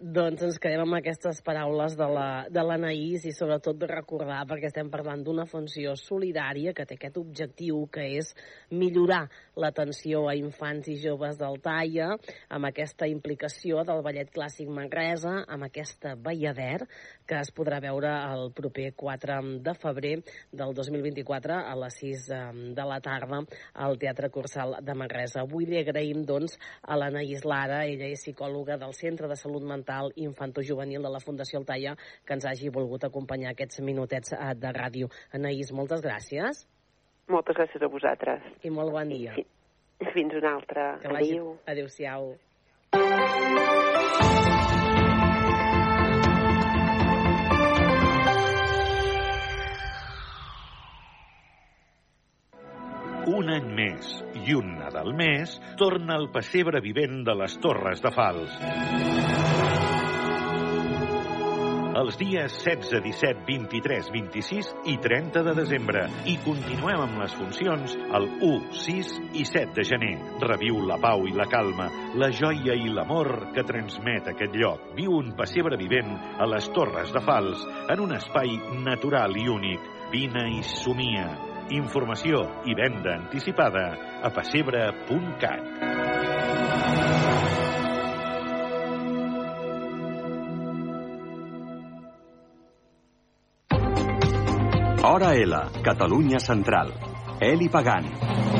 Doncs ens quedem amb aquestes paraules de l'Anaïs la, de i sobretot de recordar, perquè estem parlant d'una funció solidària que té aquest objectiu, que és millorar l'atenció a infants i joves del Taia, amb aquesta implicació del Ballet Clàssic Manresa, amb aquesta Ballader, que es podrà veure el proper 4 de febrer del 2024 a les 6 de la tarda al Teatre Cursal de Manresa. Avui li agraïm, doncs, a l'Anaïs Lara, ella és psicòloga del Centre de Salut Mental mental infantojuvenil de la Fundació Altaia que ens hagi volgut acompanyar aquests minutets eh, de ràdio. Anaïs, moltes gràcies. Moltes gràcies a vosaltres. I molt bon dia. Fins una altra. Adéu. Adéu-siau. Un any més i un Nadal més torna el pessebre vivent de les Torres de Fals. Els dies 16, 17, 23, 26 i 30 de desembre. I continuem amb les funcions el 1, 6 i 7 de gener. Reviu la pau i la calma, la joia i l'amor que transmet aquest lloc. Viu un pessebre vivent a les Torres de Fals, en un espai natural i únic. Vine i somia. Informació i venda anticipada a pessebre.cat. Hora L, Catalunya Central. Eli Pagant.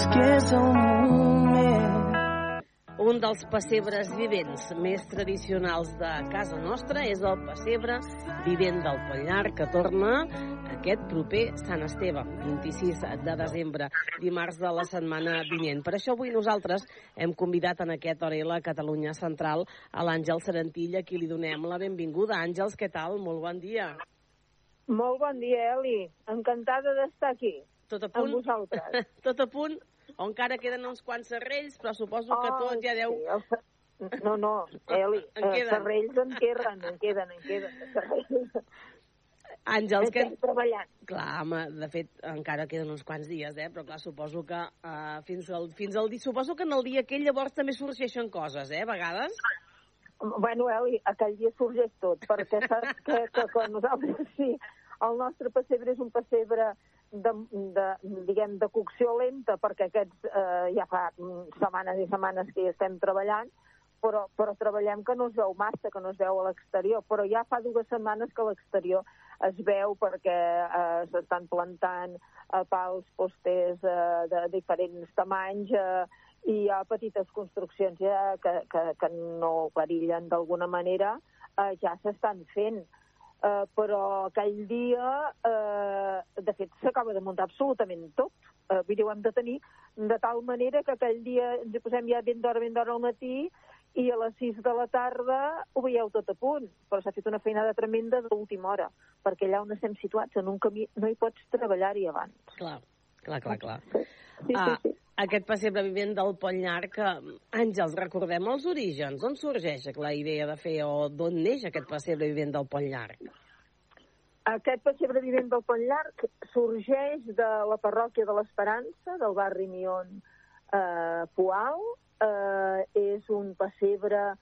I saps que és el moment. Un dels pessebres vivents més tradicionals de casa nostra és el pessebre vivent del Pollar, que torna aquest proper Sant Esteve, 26 de desembre, dimarts de la setmana vinent. Per això avui nosaltres hem convidat en aquest Orela Catalunya Central a l'Àngel Serentilla, a qui li donem la benvinguda. Àngels, què tal? Molt bon dia. Molt bon dia, Eli. Encantada d'estar aquí. Tot a punt? Amb vosaltres. (laughs) Tot a punt? O encara queden uns quants serrells, però suposo que Oh, tot ja deu... Sí, el... No, no, (laughs) Eli, En eh, queden. serrells en queden, en queden, en queden. Àngels, que... Treballant. Clar, home, de fet, encara queden uns quants dies, eh? Però clar, suposo que uh, fins, al, fins al dia... Suposo que en el dia aquell llavors també sorgeixen coses, eh, a vegades? Bueno, Eli, aquell dia sorgeix tot, perquè saps que, que, que nosaltres sí, el nostre pessebre és un pessebre de, de, diguem, de cocció lenta, perquè aquests eh, ja fa setmanes i setmanes que hi estem treballant, però, però treballem que no es veu massa, que no es veu a l'exterior, però ja fa dues setmanes que a l'exterior es veu perquè eh, s'estan plantant eh, pals, postes eh, de diferents tamanys eh, i hi ha petites construccions ja que, que, que no perillen d'alguna manera, eh, ja s'estan fent. Uh, però aquell dia, uh, de fet, s'acaba de muntar absolutament tot. Uh, vull dir, ho hem de tenir de tal manera que aquell dia ens hi posem ja ben d'hora, ben d'hora al matí, i a les 6 de la tarda ho veieu tot a punt. Però s'ha fet una feinada tremenda d'última hora, perquè allà on estem situats, en un camí, no hi pots treballar-hi abans. Clar, clar, clar, clar. Sí, ah, sí, sí. Aquest pessebre vivent del Pont Llarg, que, Àngels, recordem els orígens. On sorgeix la idea de fer o d'on neix aquest pessebre vivent del Pont Llarg? Aquest pessebre vivent del Pont Llarg sorgeix de la parròquia de l'Esperança, del barri Mion eh, Poal. Eh, és un pessebre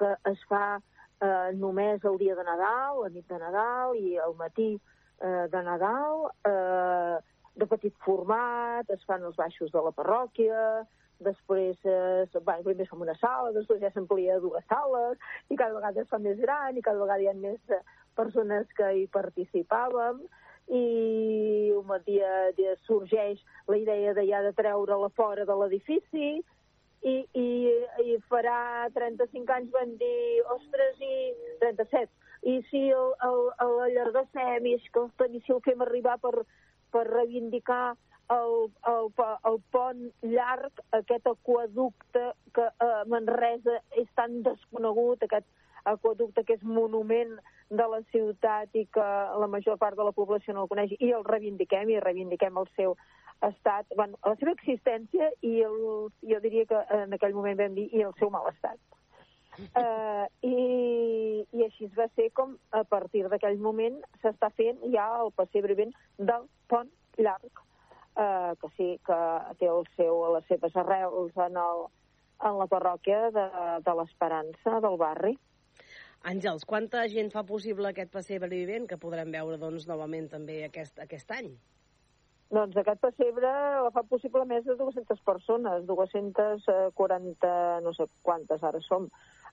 que es fa eh, només el dia de Nadal, la nit de Nadal i el matí eh, de Nadal, eh, de petit format, es fan els baixos de la parròquia, després eh, bueno, primer es fa una sala, després ja s'amplia a dues sales, i cada vegada es fa més gran, i cada vegada hi ha més eh, persones que hi participàvem, i un dia, dia sorgeix la idea de ja de treure-la fora de l'edifici, i, i, i farà 35 anys van dir, ostres, i 37, i si el, el, el allargassem, i que el, si el fem arribar per, per reivindicar el, el, el pont llarg, aquest aquaducte que a eh, Manresa és tan desconegut, aquest aquaducte que és monument de la ciutat i que la major part de la població no el coneix, i el reivindiquem, i reivindiquem el seu estat, bueno, la seva existència i el, jo diria que en aquell moment vam dir i el seu mal estat. Uh, i, I així es va ser com a partir d'aquell moment s'està fent ja el pessebre vent del pont llarg, uh, que sí que té el seu, les seves arrels en, el, en la parròquia de, de l'Esperança del barri. Àngels, quanta gent fa possible aquest pessebre vivent que podrem veure doncs, novament també aquest, aquest any? Doncs aquest pessebre la fa possible més de 200 persones, 240, no sé quantes ara som,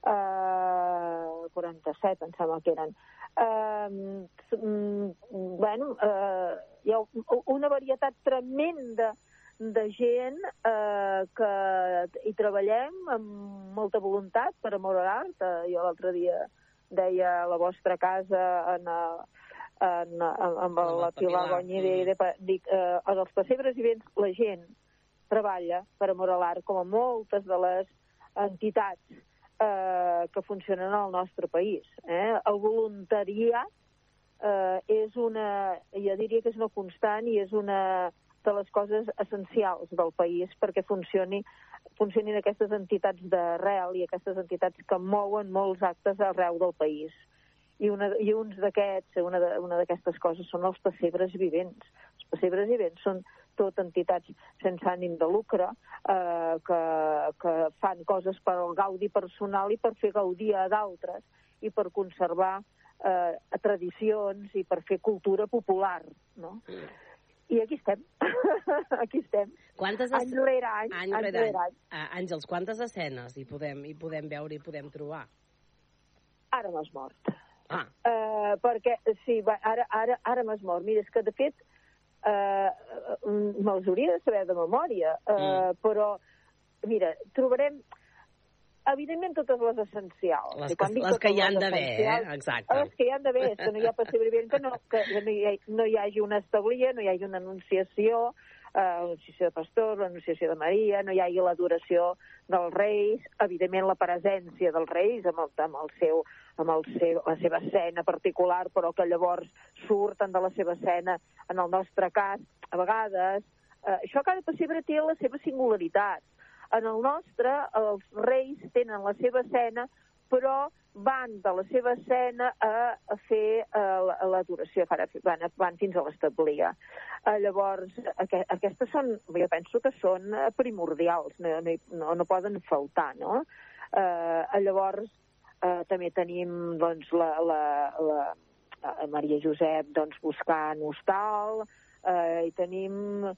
uh, 47 em sembla que eren. Uh, bueno, uh, hi ha una varietat tremenda de gent eh, que hi treballem amb molta voluntat per amor a l'art. Eh, jo l'altre dia deia la vostra casa en, eh, en, en, amb Amb la el Pilar Pilar, Goñi, mm. dic, eh, en els pessebres i vents la gent treballa per amor a l'art, com a moltes de les entitats eh, que funcionen al nostre país. Eh? El voluntariat eh, és una, jo diria que és una constant i és una de les coses essencials del país perquè funcioni funcionin aquestes entitats d'arrel i aquestes entitats que mouen molts actes arreu del país. I, una, i uns d'aquests, una d'aquestes coses són els pessebres vivents. Els pessebres vivents són tot entitats sense ànim de lucre eh, que, que fan coses per al gaudi personal i per fer gaudir a d'altres i per conservar eh, tradicions i per fer cultura popular, no? I aquí estem, (laughs) aquí estem. Quantes any rere any, any rere any. Ah, Àngels, quantes escenes hi podem, hi podem veure i podem trobar? Ara m'has mort. Ah. Uh, perquè, sí, va, ara, ara, ara m'has mort. Mira, és que, de fet, uh, me'ls hauria de saber de memòria, uh, mm. però, mira, trobarem, evidentment, totes les essencials. Les que- les que hi han d'haver, eh? Exacte. Les que hi han d'haver, és que no hi ha possibilitat que, no, que no, hi, ha, no hi hagi una establia, no hi hagi una anunciació, eh, l'anunciació de pastors, l'anunciació de Maria, no hi hagi l'adoració dels reis, evidentment la presència dels reis amb, el, amb, el seu, amb el seu, la seva escena particular, però que llavors surten de la seva escena, en el nostre cas, a vegades. Eh, això cada pessebre té la seva singularitat. En el nostre, els reis tenen la seva escena, però van de la seva escena a, a fer uh, l'adoració, van, van, fins a l'establia. Uh, llavors, aqu aquestes són, jo penso que són eh, primordials, no, no, no, poden faltar, no? Uh, llavors, uh, també tenim doncs, la, la, la, la Maria Josep doncs, buscant hostal, uh, i tenim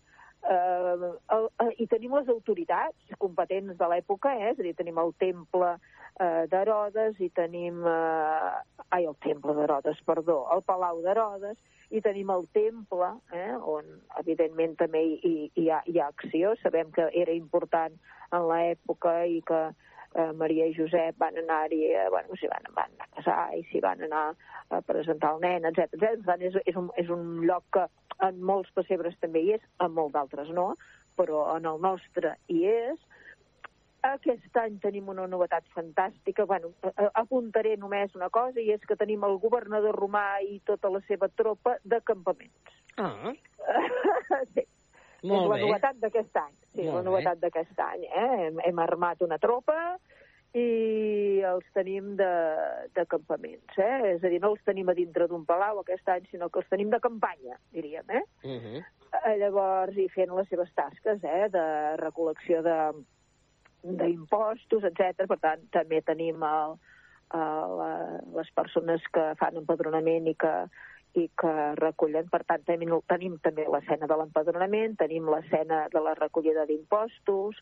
eh, el, eh, i tenim les autoritats competents de l'època, eh? és a dir, tenim el temple eh, d'Herodes i tenim... Eh, ai, el temple d'Herodes, perdó, el palau d'Herodes, i tenim el temple, eh, on evidentment també hi, hi, hi, ha, hi ha acció, sabem que era important en l'època i que eh, Maria i Josep van anar-hi, eh, bueno, s'hi van, van anar a casar i s'hi van anar a presentar el nen, etc. etc. Per tant, és, és, un, és un lloc que en molts pessebres també hi és, en molts d'altres no, però en el nostre hi és. Aquest any tenim una novetat fantàstica. Bueno, apuntaré només una cosa, i és que tenim el governador romà i tota la seva tropa de campaments. Ah, (laughs) sí. Molt és la bé. novetat d'aquest any. Sí, Molt la novetat d'aquest any. Eh? Hem, hem armat una tropa i els tenim de, de campaments. Eh? És a dir, no els tenim a dintre d'un palau aquest any, sinó que els tenim de campanya, diríem. Eh? uh -huh. Eh, llavors, i fent les seves tasques eh, de recol·lecció de d'impostos, etc. Per tant, també tenim el, el, eh, les persones que fan empadronament i que, i que recullen. Per tant, tenim, tenim també l'escena de l'empadronament, tenim l'escena de la recollida d'impostos,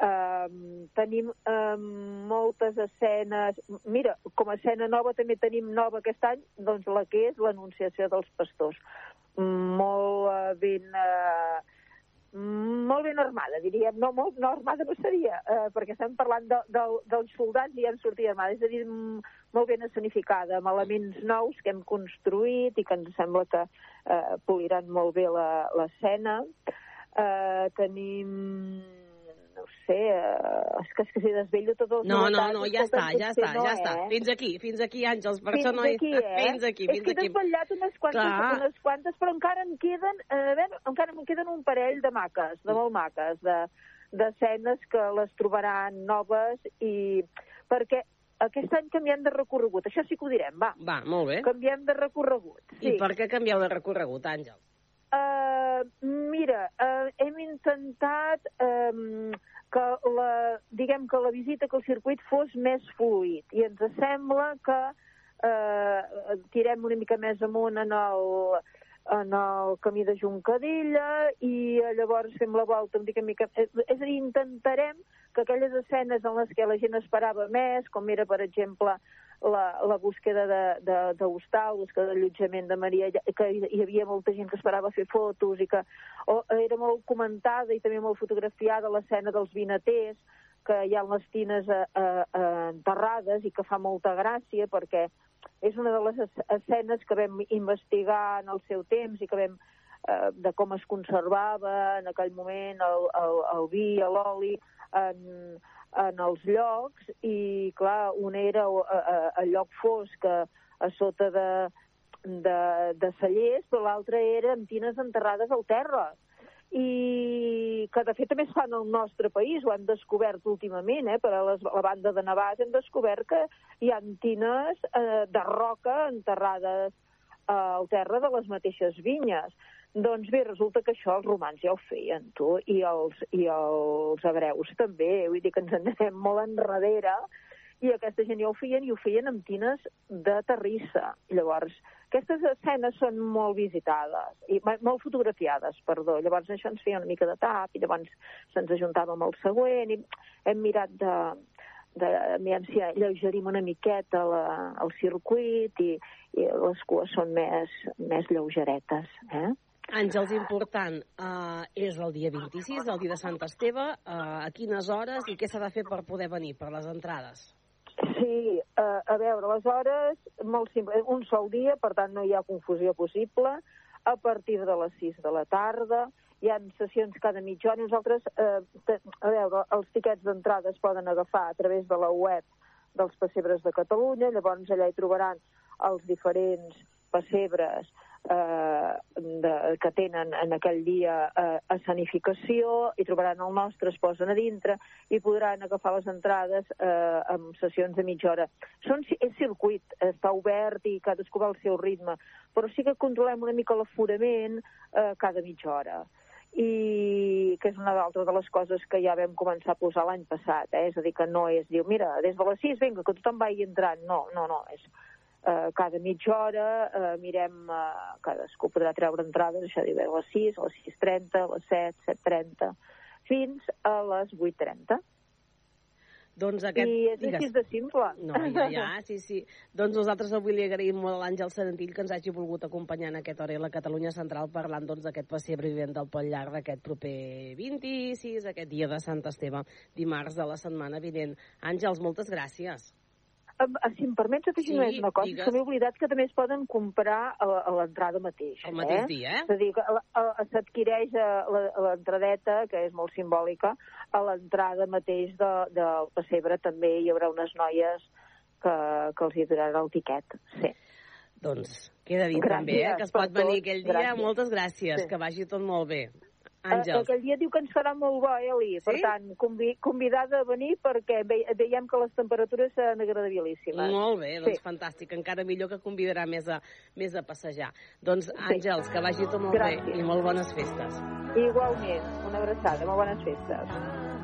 Um, tenim um, moltes escenes... Mira, com a escena nova també tenim nova aquest any, doncs la que és l'anunciació dels pastors. Molt uh, ben... Uh, molt ben armada, diríem. No, molt, no armada no seria, eh, perquè estem parlant de, de, dels soldats i han sortit armada. És a dir, molt ben escenificada, amb elements nous que hem construït i que ens sembla que eh, poliran molt bé l'escena. Eh, tenim no sé, eh, és que, és que si desvello tots els No, no, no, ja està, ja està, no, ja està. eh? Fins aquí, fins aquí, Àngels, per fins això no aquí, eh? Fins aquí, és fins que he aquí. desvetllat unes quantes, Clar. unes quantes, però encara em queden, eh, veure, encara em queden un parell de maques, de molt maques, de d'escenes que les trobaran noves i perquè aquest any canviem de recorregut, això sí que ho direm, va. Va, molt bé. Canviem de recorregut, sí. I per què canvieu de recorregut, Àngel? Uh, mira, uh, hem intentat um, que la, diguem que la visita, que el circuit fos més fluid i ens sembla que uh, tirem una mica més amunt en el, en el camí de Juncadella i eh, llavors fem la volta una mica, mica... És, és a dir, intentarem que aquelles escenes en les que la gent esperava més, com era, per exemple, la, la búsqueda d'hostal, búsqueda d'allotjament de Maria, que hi havia molta gent que esperava fer fotos i que o, era molt comentada i també molt fotografiada l'escena dels vinaters, que hi ha les tines eh, eh, eh, enterrades i que fa molta gràcia perquè és una de les escenes que vam investigar en el seu temps i que vam eh, de com es conservava en aquell moment el, el, el vi, l'oli en, en els llocs. I clar, un era el lloc fosc a, a sota de, de, de cellers, però l'altre era amb tines enterrades al terra i que de fet també es fan al nostre país, ho han descobert últimament, eh, per a les, la banda de Navàs hem descobert que hi ha tines eh, de roca enterrades eh, al terra de les mateixes vinyes. Doncs bé, resulta que això els romans ja ho feien, tu, i els, i els hebreus també, vull dir que ens en anem molt enrere, i aquesta gent ja ho feien, i ho feien amb tines de terrissa. Llavors, aquestes escenes són molt visitades, i molt fotografiades, perdó. Llavors això ens feia una mica de tap, i llavors se'ns ajuntava amb el següent, i hem mirat de, de, aviam si lleugerim una miqueta la, el circuit i, i les cues són més, més lleugeretes. Eh? Àngels, important, uh, és el dia 26, el dia de Sant Esteve. Uh, a quines hores i què s'ha de fer per poder venir, per les entrades? Sí, uh, a veure, les hores, molt simple, un sol dia, per tant no hi ha confusió possible, a partir de les 6 de la tarda, hi ha sessions cada mitja hora. Nosaltres, eh, a veure, els tiquets d'entrada es poden agafar a través de la web dels pessebres de Catalunya, llavors allà hi trobaran els diferents pessebres eh, de, que tenen en aquell dia eh, escenificació i trobaran el nostre, es posen a dintre i podran agafar les entrades eh, amb sessions de mitja hora. Són, és circuit, està obert i cadascú va al seu ritme, però sí que controlem una mica l'aforament eh, cada mitja hora i que és una altra de les coses que ja vam començar a posar l'any passat, eh? és a dir, que no és, diu, mira, des de les 6, vinga, que tothom vagi entrant, no, no, no, és eh, cada mitja hora eh, mirem, eh, cadascú podrà treure entrades, això diu, a les 6, a les 6.30, a les 7, 7.30, fins a les 8.30. Doncs aquest... I és Digues. així de simple. No, ja, ja, sí, sí. Doncs nosaltres avui li agraïm molt a l'Àngel Sedentil que ens hagi volgut acompanyar en aquesta hora a la Catalunya Central parlant doncs, d'aquest passeig vivent del Pont Llarg d'aquest proper 26, aquest dia de Sant Esteve, dimarts de la setmana vinent. Àngels, moltes gràcies si em permets afegir sí, una cosa, digues. que m'he oblidat que també es poden comprar a, a l'entrada mateix. El mateix eh? dia, eh? És a dir, s'adquireix l'entradeta, que és molt simbòlica, a l'entrada mateix de, del pessebre també hi haurà unes noies que, que els hi donaran el tiquet, sí. Doncs queda dit gràcies també, eh, que es pot venir aquell dia. Gràcies. Moltes gràcies, sí. que vagi tot molt bé. Àngels. Aquell dia diu que ens farà molt bo, Eli. Sí? Per tant, convi convidada a venir perquè ve veiem que les temperatures seran agradabilíssimes. Molt bé, doncs sí. fantàstic. Encara millor que convidarà més a, més a passejar. Doncs, Àngels, que vagi tot molt Gràcies. bé i molt bones festes. Igualment, una abraçada, molt bones festes.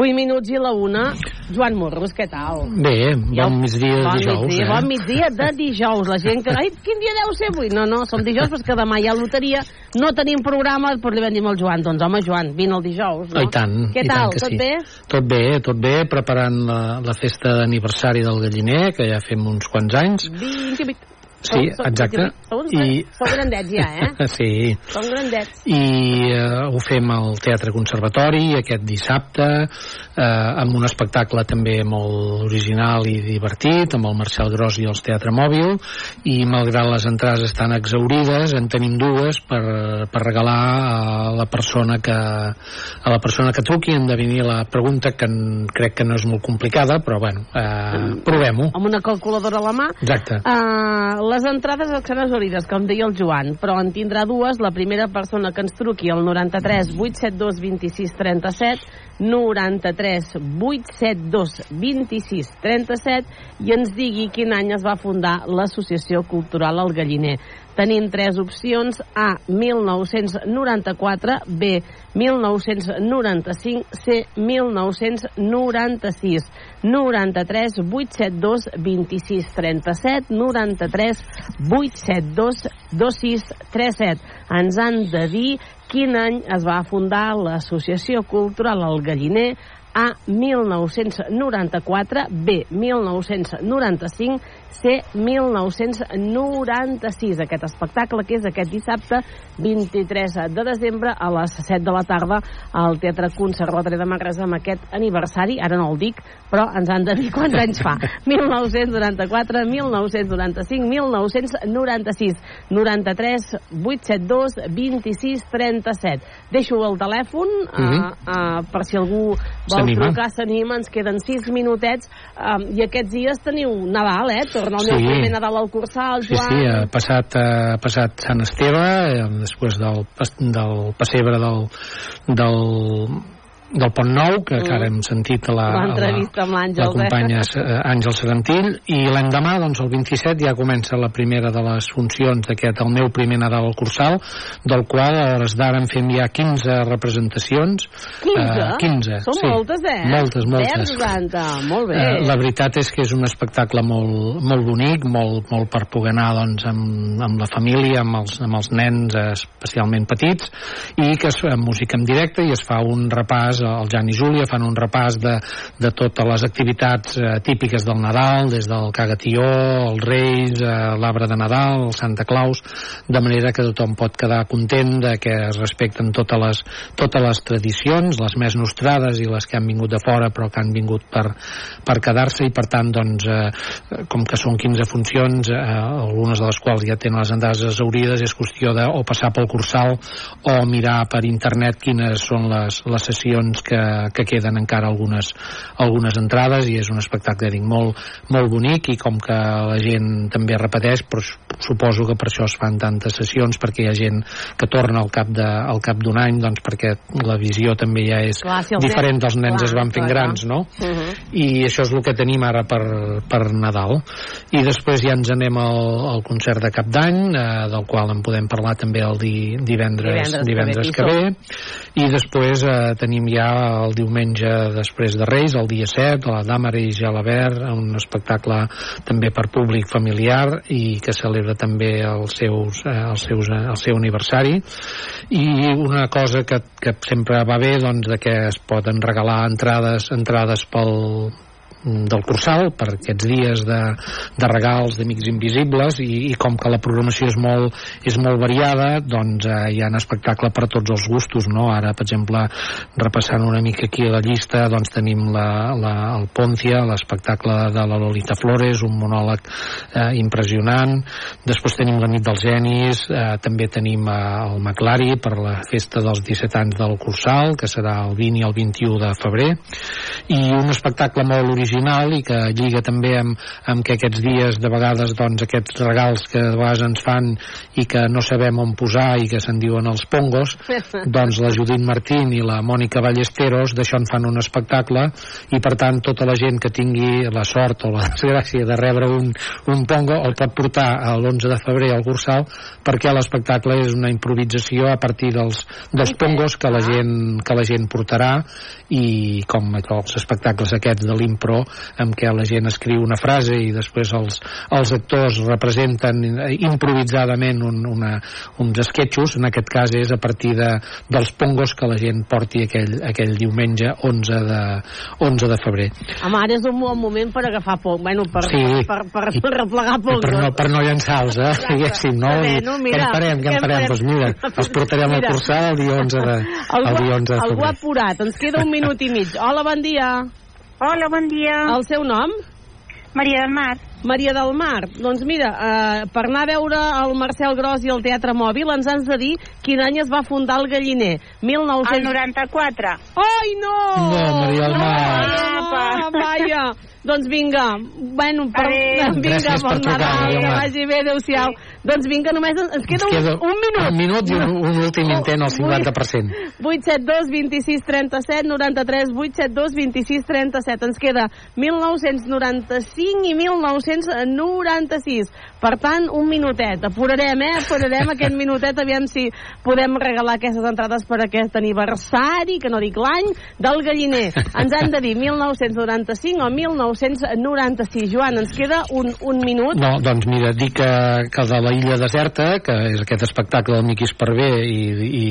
8 minuts i la una. Joan Morros, què tal? Bé, bon migdia de bon dijous. Migdia, eh? Bon migdia de dijous. La gent que... Ai, quin dia deu ser avui? No, no, som dijous, però que demà hi ha loteria. No tenim programa, però li vam dir al Joan, doncs home, Joan, vine el dijous, no? Oh, I tant, Què i tal, tant tot sí. bé? Tot bé, tot bé, preparant la, la festa d'aniversari del galliner, que ja fem uns quants anys. 20, 20. Sí, som, exacte. Som, I... som grandets ja, eh? (laughs) sí. Som grandets. I uh, ho fem al Teatre Conservatori aquest dissabte, uh, amb un espectacle també molt original i divertit, amb el Marcel Gros i els Teatre Mòbil, i malgrat les entrades estan exaurides, en tenim dues per, per regalar a la persona que a la persona que truqui endevinir la pregunta que crec que no és molt complicada, però bueno, uh, provem-ho. Amb una calculadora a la mà. Exacte. Uh, les entrades seran exaurides, com deia el Joan, però en tindrà dues. La primera persona que ens truqui al 93 872 26 37, 93 872 26 37 i ens digui quin any es va fundar l'Associació Cultural El Galliner. Tenim tres opcions. A, 1994, B, 1995, C, 1996. 93 872 26 37, 93 872 26 37. Ens han de dir quin any es va fundar l'Associació Cultural El Galliner A, 1994, B, 1995, C, 1996. Aquest espectacle que és aquest dissabte 23 de desembre a les 7 de la tarda al Teatre Conservatori de Manresa amb aquest aniversari, ara no el dic, però ens han de dir quants anys fa. 1994, 1995, 1996, 93, 872, 26, 37. Deixo el telèfon uh, Mhm. uh, per si algú vol trucar, s'anima, ens queden 6 minutets um, i aquests dies teniu Nadal, eh? Torna el Sí. meu primer Nadal al Cursal, Sí, Joan. sí, ha passat, ha passat Sant Esteve, eh, després del, del pessebre del, del, del Pont Nou, que, que ara hem sentit a la, a la, amb la l'Àngels, companya eh? eh, Àngel Serantill i l'endemà, doncs el 27 ja comença la primera de les funcions d'aquest el meu primer Nadal al Cursal del qual a hores d'ara en fem ja 15 representacions 15? Eh, 15, Són sí. moltes, eh? moltes, moltes Verge Santa, molt bé. Eh, la veritat és que és un espectacle molt, molt bonic, molt, molt per poder anar doncs, amb, amb la família, amb els, amb els nens eh, especialment petits, i que es fa música en directe i es fa un repàs, el Jan i Júlia fan un repàs de, de totes les activitats eh, típiques del Nadal, des del cagatió, els Reis, eh, l'arbre de Nadal, el Santa Claus, de manera que tothom pot quedar content de que es respecten totes les, totes les tradicions, les més nostrades i les que han vingut de fora però que han vingut per, per quedar-se i per tant doncs eh, com que són 15 funcions eh, algunes de les quals ja tenen les entrades exaurides és qüestió de o passar pel Cursal o mirar per internet quines són les, les sessions que, que queden encara algunes, algunes entrades i és un espectacle dic, molt, molt bonic i com que la gent també repeteix però suposo que per això es fan tantes sessions perquè hi ha gent que torna al cap de, al cap d'un any doncs perquè la visió també ja és Clar, si els diferent dels nens clar, es van fent clar, grans no? Uh -huh. i això és el que tenim ara per, per Nadal i després ja ens anem al, al concert de Cap d'Any eh, del qual en podem parlar també el di, divendres, Divendres divendres ve, que ve i després eh, tenim ja el diumenge després de Reis, el dia 7 a la Dàmara i Gelabert un espectacle també per públic familiar i que celebra també els seus, eh, els seus, eh, el seu aniversari. I una cosa que, que sempre va bé doncs de que es poden regalar entrades entrades pel del Cursal per aquests dies de, de regals d'Amics Invisibles i, i com que la programació és molt, és molt variada doncs eh, hi ha un espectacle per a tots els gustos no? ara per exemple repassant una mica aquí a la llista doncs tenim la, la, el Poncia l'espectacle de la Lolita Flores un monòleg eh, impressionant després tenim la nit dels genis eh, també tenim eh, el Maclari per la festa dels 17 anys del Cursal que serà el 20 i el 21 de febrer i un espectacle molt original i que lliga també amb, amb que aquests dies de vegades doncs aquests regals que de vegades ens fan i que no sabem on posar i que se'n diuen els pongos (laughs) doncs la Judit Martín i la Mònica Ballesteros d'això en fan un espectacle i per tant tota la gent que tingui la sort o la (laughs) desgràcia de rebre un, un pongo el pot portar a l'11 de febrer al Cursal perquè l'espectacle és una improvisació a partir dels, dels pongos que la gent, que la gent portarà i com els espectacles aquests de l'impro en què la gent escriu una frase i després els, els actors representen improvisadament un, una, uns esquetxos, en aquest cas és a partir de, dels pongos que la gent porti aquell, aquell diumenge 11 de, 11 de febrer. Home, ara és un bon moment per agafar poc, bueno, per, Sí. per, per, per replegar poc. per no, per no llançar-los, eh? Diguéssim, no? Bé, no, què mira, en farem, què què en farem? farem? Doncs mira, (laughs) els portarem Mira. cursar el dia 11 de, el Algú, dia 11 de algú febrer. apurat, ens queda un minut i mig. Hola, bon dia. Hola, bon dia. El seu nom? Maria del Mar. Maria del Mar. Doncs mira, eh, per anar a veure el Marcel Gros i el Teatre Mòbil ens has de dir quin any es va fundar el Galliner. 1900... El 94. Ai, no! No, Maria del Mar. Ah, vaja. Doncs vinga, bueno, per, Adéu. vinga, Gràcies bon per trucar, Nadal, que vagi bé, adéu-siau. Doncs vinga, només ens, ens queda, Ens queda un, un minut. Un minut i un, un últim intent al 50%. 872 26 37 93 872 26 37 ens queda 1995 i 1996. Per tant, un minutet. Apurarem, eh? Apurarem (laughs) aquest minutet, aviam si podem regalar aquestes entrades per aquest aniversari, que no dic l'any, del galliner. Ens han de dir 1995 o 1996. Joan, ens queda un, un minut. No, doncs mira, dic que, que de la Illa Deserta, que és aquest espectacle del Miqui Esparvé i, i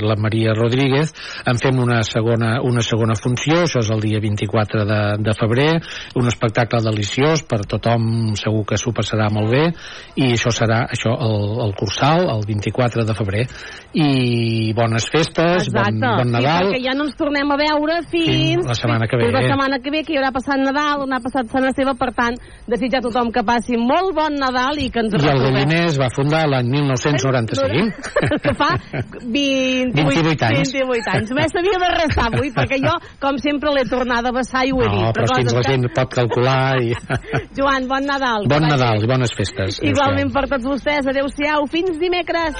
la Maria Rodríguez, en fem una segona, una segona funció, això és el dia 24 de, de febrer, un espectacle deliciós per tothom, segur que s'ho passarà molt bé, i això serà això el, el Cursal, el 24 de febrer. I bones festes, bon, bon Nadal. Sí, ja no ens tornem a veure fins... Fins la setmana que ve. La setmana que ve, que hi haurà passat Nadal, on ha passat Sant Esteve, per tant, desitjar a tothom que passi molt bon Nadal i que ens I el retrobem. Galliner es va fundar l'any 1995. que fa 28, 28 anys. 28 anys. Me s'havia de restar avui, perquè jo, com sempre, l'he tornada a vessar i ho he dit. No, però fins la gent pot calcular i... Joan, bon Nadal. Bon Nadal i bones festes. Igualment per tots vostès. Adéu-siau. Fins dimecres.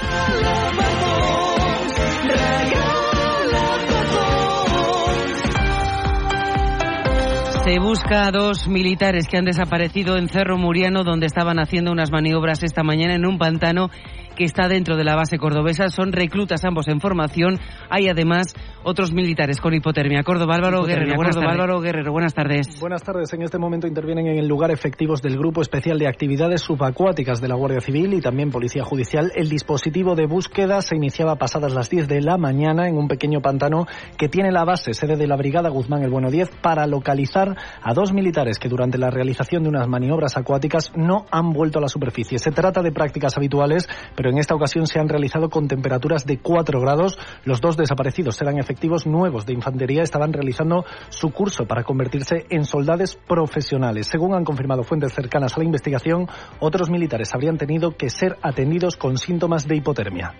Se busca a dos militares que han desaparecido en Cerro Muriano, donde estaban haciendo unas maniobras esta mañana en un pantano que está dentro de la base cordobesa. Son reclutas ambos en formación. Hay además otros militares con hipotermia. Córdoba Álvaro Hipotermia, Guerrero. buenas Córdoba. Álvaro Guerrero. Buenas tardes. Buenas tardes. En este momento intervienen en el lugar efectivos del Grupo Especial de Actividades Subacuáticas de la Guardia Civil y también Policía Judicial. El dispositivo de búsqueda se iniciaba pasadas las 10 de la mañana en un pequeño pantano que tiene la base, sede de la Brigada Guzmán el Bueno 10, para localizar a dos militares que durante la realización de unas maniobras acuáticas no han vuelto a la superficie. Se trata de prácticas habituales, pero en esta ocasión se han realizado con temperaturas de 4 grados. Los dos desaparecidos eran efectivos nuevos de infantería, estaban realizando su curso para convertirse en soldados profesionales. Según han confirmado fuentes cercanas a la investigación, otros militares habrían tenido que ser atendidos con síntomas de hipotermia.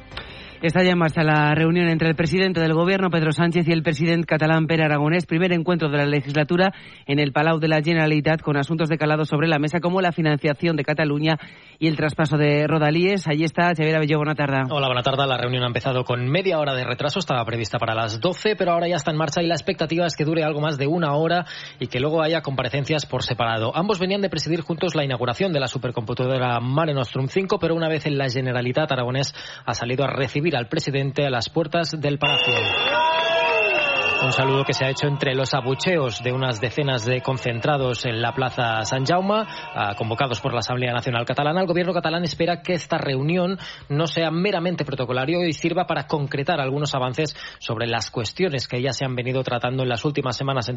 Está ya en marcha la reunión entre el presidente del gobierno, Pedro Sánchez, y el presidente catalán, Pere Aragonés. Primer encuentro de la legislatura en el Palau de la Generalitat con asuntos de calado sobre la mesa como la financiación de Cataluña y el traspaso de Rodalíes. Allí está Xavier Abelló. Buena tarde. Hola, buena tarde. La reunión ha empezado con media hora de retraso. Estaba prevista para las 12, pero ahora ya está en marcha y la expectativa es que dure algo más de una hora y que luego haya comparecencias por separado. Ambos venían de presidir juntos la inauguración de la supercomputadora Mare Nostrum 5, pero una vez en la Generalitat, Aragonés ha salido a recibir al presidente a las puertas del Palacio. Un saludo que se ha hecho entre los abucheos de unas decenas de concentrados en la Plaza San Jaume, ah, convocados por la Asamblea Nacional Catalana. El gobierno catalán espera que esta reunión no sea meramente protocolario y sirva para concretar algunos avances sobre las cuestiones que ya se han venido tratando en las últimas semanas